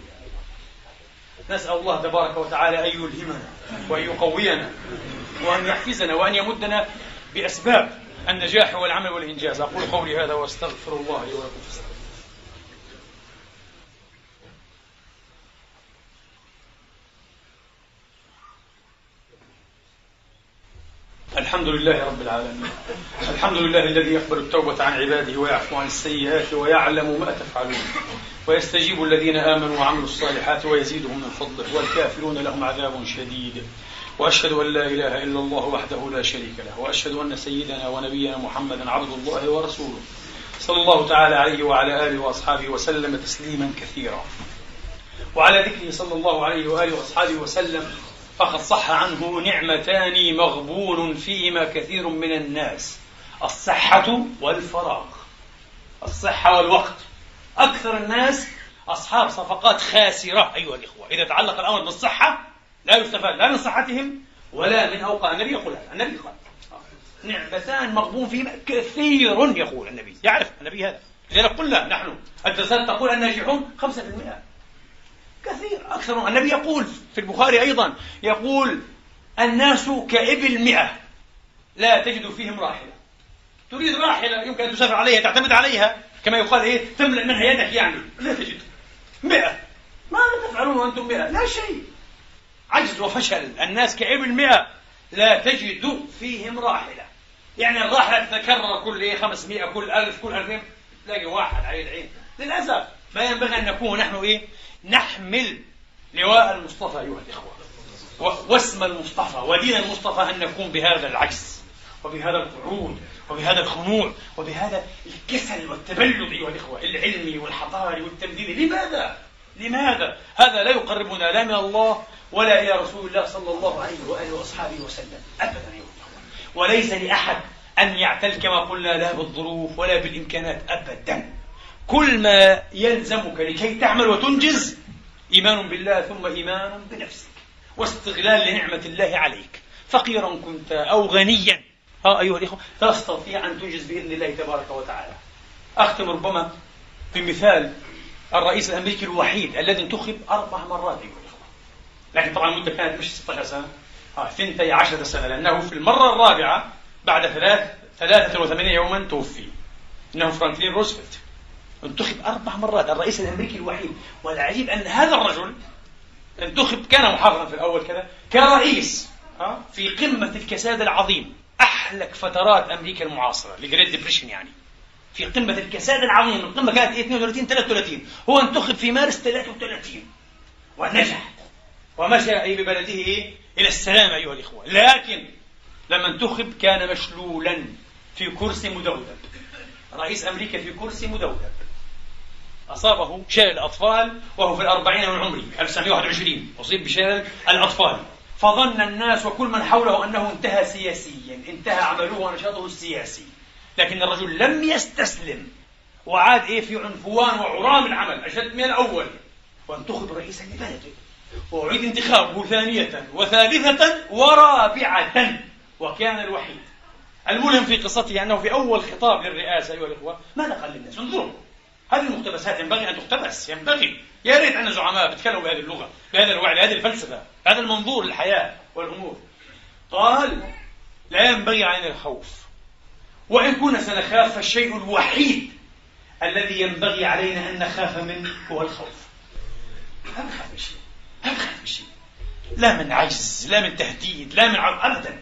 نسأل الله تبارك وتعالى أن يلهمنا وأن يقوينا. وأن يحفزنا وأن يمدنا بأسباب النجاح والعمل والإنجاز. أقول قولي هذا وأستغفر الله لي ولكم. الحمد لله رب العالمين. الحمد لله الذي يقبل التوبة عن عباده ويعفو عن السيئات ويعلم ما تفعلون. ويستجيب الذين آمنوا وعملوا الصالحات ويزيدهم من فضله والكافرون لهم عذاب شديد. وأشهد أن لا إله إلا الله وحده لا شريك له وأشهد أن سيدنا ونبينا محمدا عبد الله ورسوله صلى الله تعالى عليه وعلى آله وأصحابه وسلم تسليما كثيرا. وعلى ذكره صلى الله عليه وآله وأصحابه وسلم فقد صح عنه نعمتان مغبون فيهما كثير من الناس الصحة والفراغ الصحة والوقت. أكثر الناس أصحاب صفقات خاسرة أيها الإخوة. إذا تعلق الأمر بالصحة لا يستفاد لا من صحتهم ولا من أوقات النبي يقول هذا. النبي قال. نعمتان مغبون فيهما. كثير يقول النبي. يعرف النبي هذا. لذلك قلنا نحن الدراسات تقول الناجحون 5% كثير. أكثر. النبي يقول في البخاري أيضا يقول الناس كإبل مئة لا تجد فيهم راحلة. تريد راحلة يمكن أن تسافر عليها تعتمد عليها. كما يقال إيه تملأ منها يدك يعني. لا تجد. مئة. ماذا تفعلون وأنتم مئة. لا شيء. عجز وفشل الناس كإبل مئة لا تجد فيهم راحلة. يعني الراحلة تتكرر كل إيه 500 كل 1000 كل 2000 تلاقي واحد على العين للأسف فينبغي أن نكون نحن إيه؟ نحمل لواء المصطفى أيها الإخوة. واسم المصطفى ودين المصطفى أن نكون بهذا العجز وبهذا القعود وبهذا الخنوع وبهذا الكسل والتبلد أيها الإخوة العلمي والحضاري والتمديدي. لماذا؟ لماذا؟ هذا لا يقربنا لا من الله ولا إلى رسول الله صلى الله عليه وآله وأصحابه وسلم. أبدا الإخوة وليس لأحد أن يعتل كما قلنا لا بالظروف ولا بالإمكانات. أبدا. كل ما يلزمك لكي تعمل وتنجز إيمان بالله ثم إيمان بنفسك واستغلال لنعمة الله عليك. فقيرا كنت أو غنيا. ها أيها الإخوة تستطيع أن تنجز بإذن الله تبارك وتعالى. أختم ربما بمثال الرئيس الأمريكي الوحيد الذي انتخب أربع مرات أيها الإخوة لكن طبعا المدة كانت مش 16 سنة ها ثنتي عشرة سنة لأنه في المرة الرابعة بعد ثلاث 83 يوما توفي. إنه فرانكلين روزفلت. انتخب أربع مرات الرئيس الأمريكي الوحيد. والعجيب أن هذا الرجل انتخب كان محافظا في الأول كذا كرئيس في قمة الكساد العظيم. أحلك فترات أمريكا المعاصرة. ال Great Depression يعني. في قمة الكساد العظيم القمة كانت 32 33 هو انتخب في مارس 33 ونجح. ومشى أي ببلده؟ إلى السلام أيها الإخوة. لكن لما انتخب كان مشلولا في كرسي مدودب رئيس أمريكا في كرسي مدودب أصابه شلل الأطفال وهو في الأربعين من عمره 1921 أصيب بشلل الأطفال. فظن الناس وكل من حوله أنه انتهى سياسيا انتهى عمله ونشاطه السياسي. لكن الرجل لم يستسلم. وعاد إيه في عنفوان وعرام العمل أشد من الأول. وانتخب رئيسا لبلده. وأعيد انتخابه ثانية وثالثة ورابعة. وكان الوحيد. الملهم في قصته أنه في أول خطاب للرئاسة أيها الإخوة ماذا قال للناس؟ انظروا. هذه المقتبسات ينبغي أن تقتبس ينبغي. يا ريت عندنا زعماء بيتكلموا بهذه اللغة بهذا الوعي بهذه الفلسفة بهذا المنظور للحياة والأمور. قال لا ينبغي علينا الخوف. وإن كنا سنخاف فالشيء الوحيد الذي ينبغي علينا أن نخاف منه هو الخوف. ما بنخاف من شيء ما بنخاف من شيء. لا من عجز لا من تهديد لا من عرض ابدا.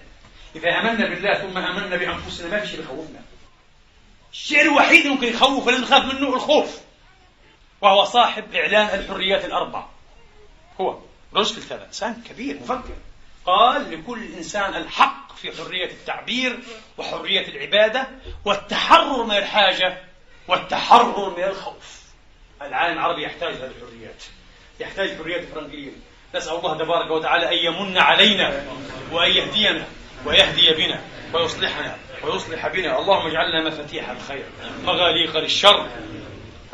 إذا آمنا بالله ثم آمنا بأنفسنا ما في شيء يخوفنا. الشيء الوحيد ممكن يخوف ولا نخاف منه الخوف وهو صاحب إعلان الحريات الأربع هو روزفلت هذا إنسان كبير مفكر. قال لكل إنسان الحق في حرية التعبير وحرية العبادة والتحرر من الحاجة والتحرر من الخوف. العالم العربي يحتاج هذه الحريات يحتاج حرية الفرنجية نسأل الله تبارك وتعالى أن يمن علينا وأن يهدينا ويهدي بنا ويصلحنا ويصلح بنا. اللهم اجعلنا مفاتيح الخير مغاليق للشر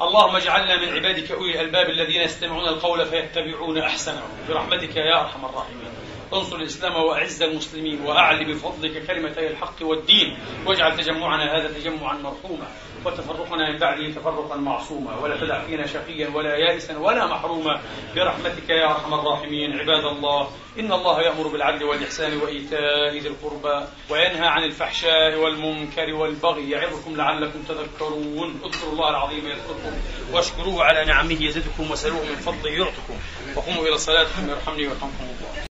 اللهم اجعلنا من عبادك أولي الألباب الذين يستمعون القول فيتبعون أحسنه. برحمتك يا أرحم الراحمين. انصر الإسلام وأعز المسلمين وأعل بفضلك كلمتي الحق والدين واجعل تجمعنا هذا تجمعا مرحوما وتفرقنا من بعده تفرقا معصوما ولا تدع فينا شقيا ولا يائسا ولا محروما برحمتك يا أرحم الراحمين عباد الله إن الله يأمر بالعدل والإحسان وإيتاء ذي القربى وينهى عن الفحشاء والمنكر والبغي يعظكم لعلكم تذكرون اذكروا الله العظيم يذكركم واشكروه على نعمه يزدكم وسلوه من فضله يعطكم وقوموا إلى صلاتكم يرحمني ويرحمكم الله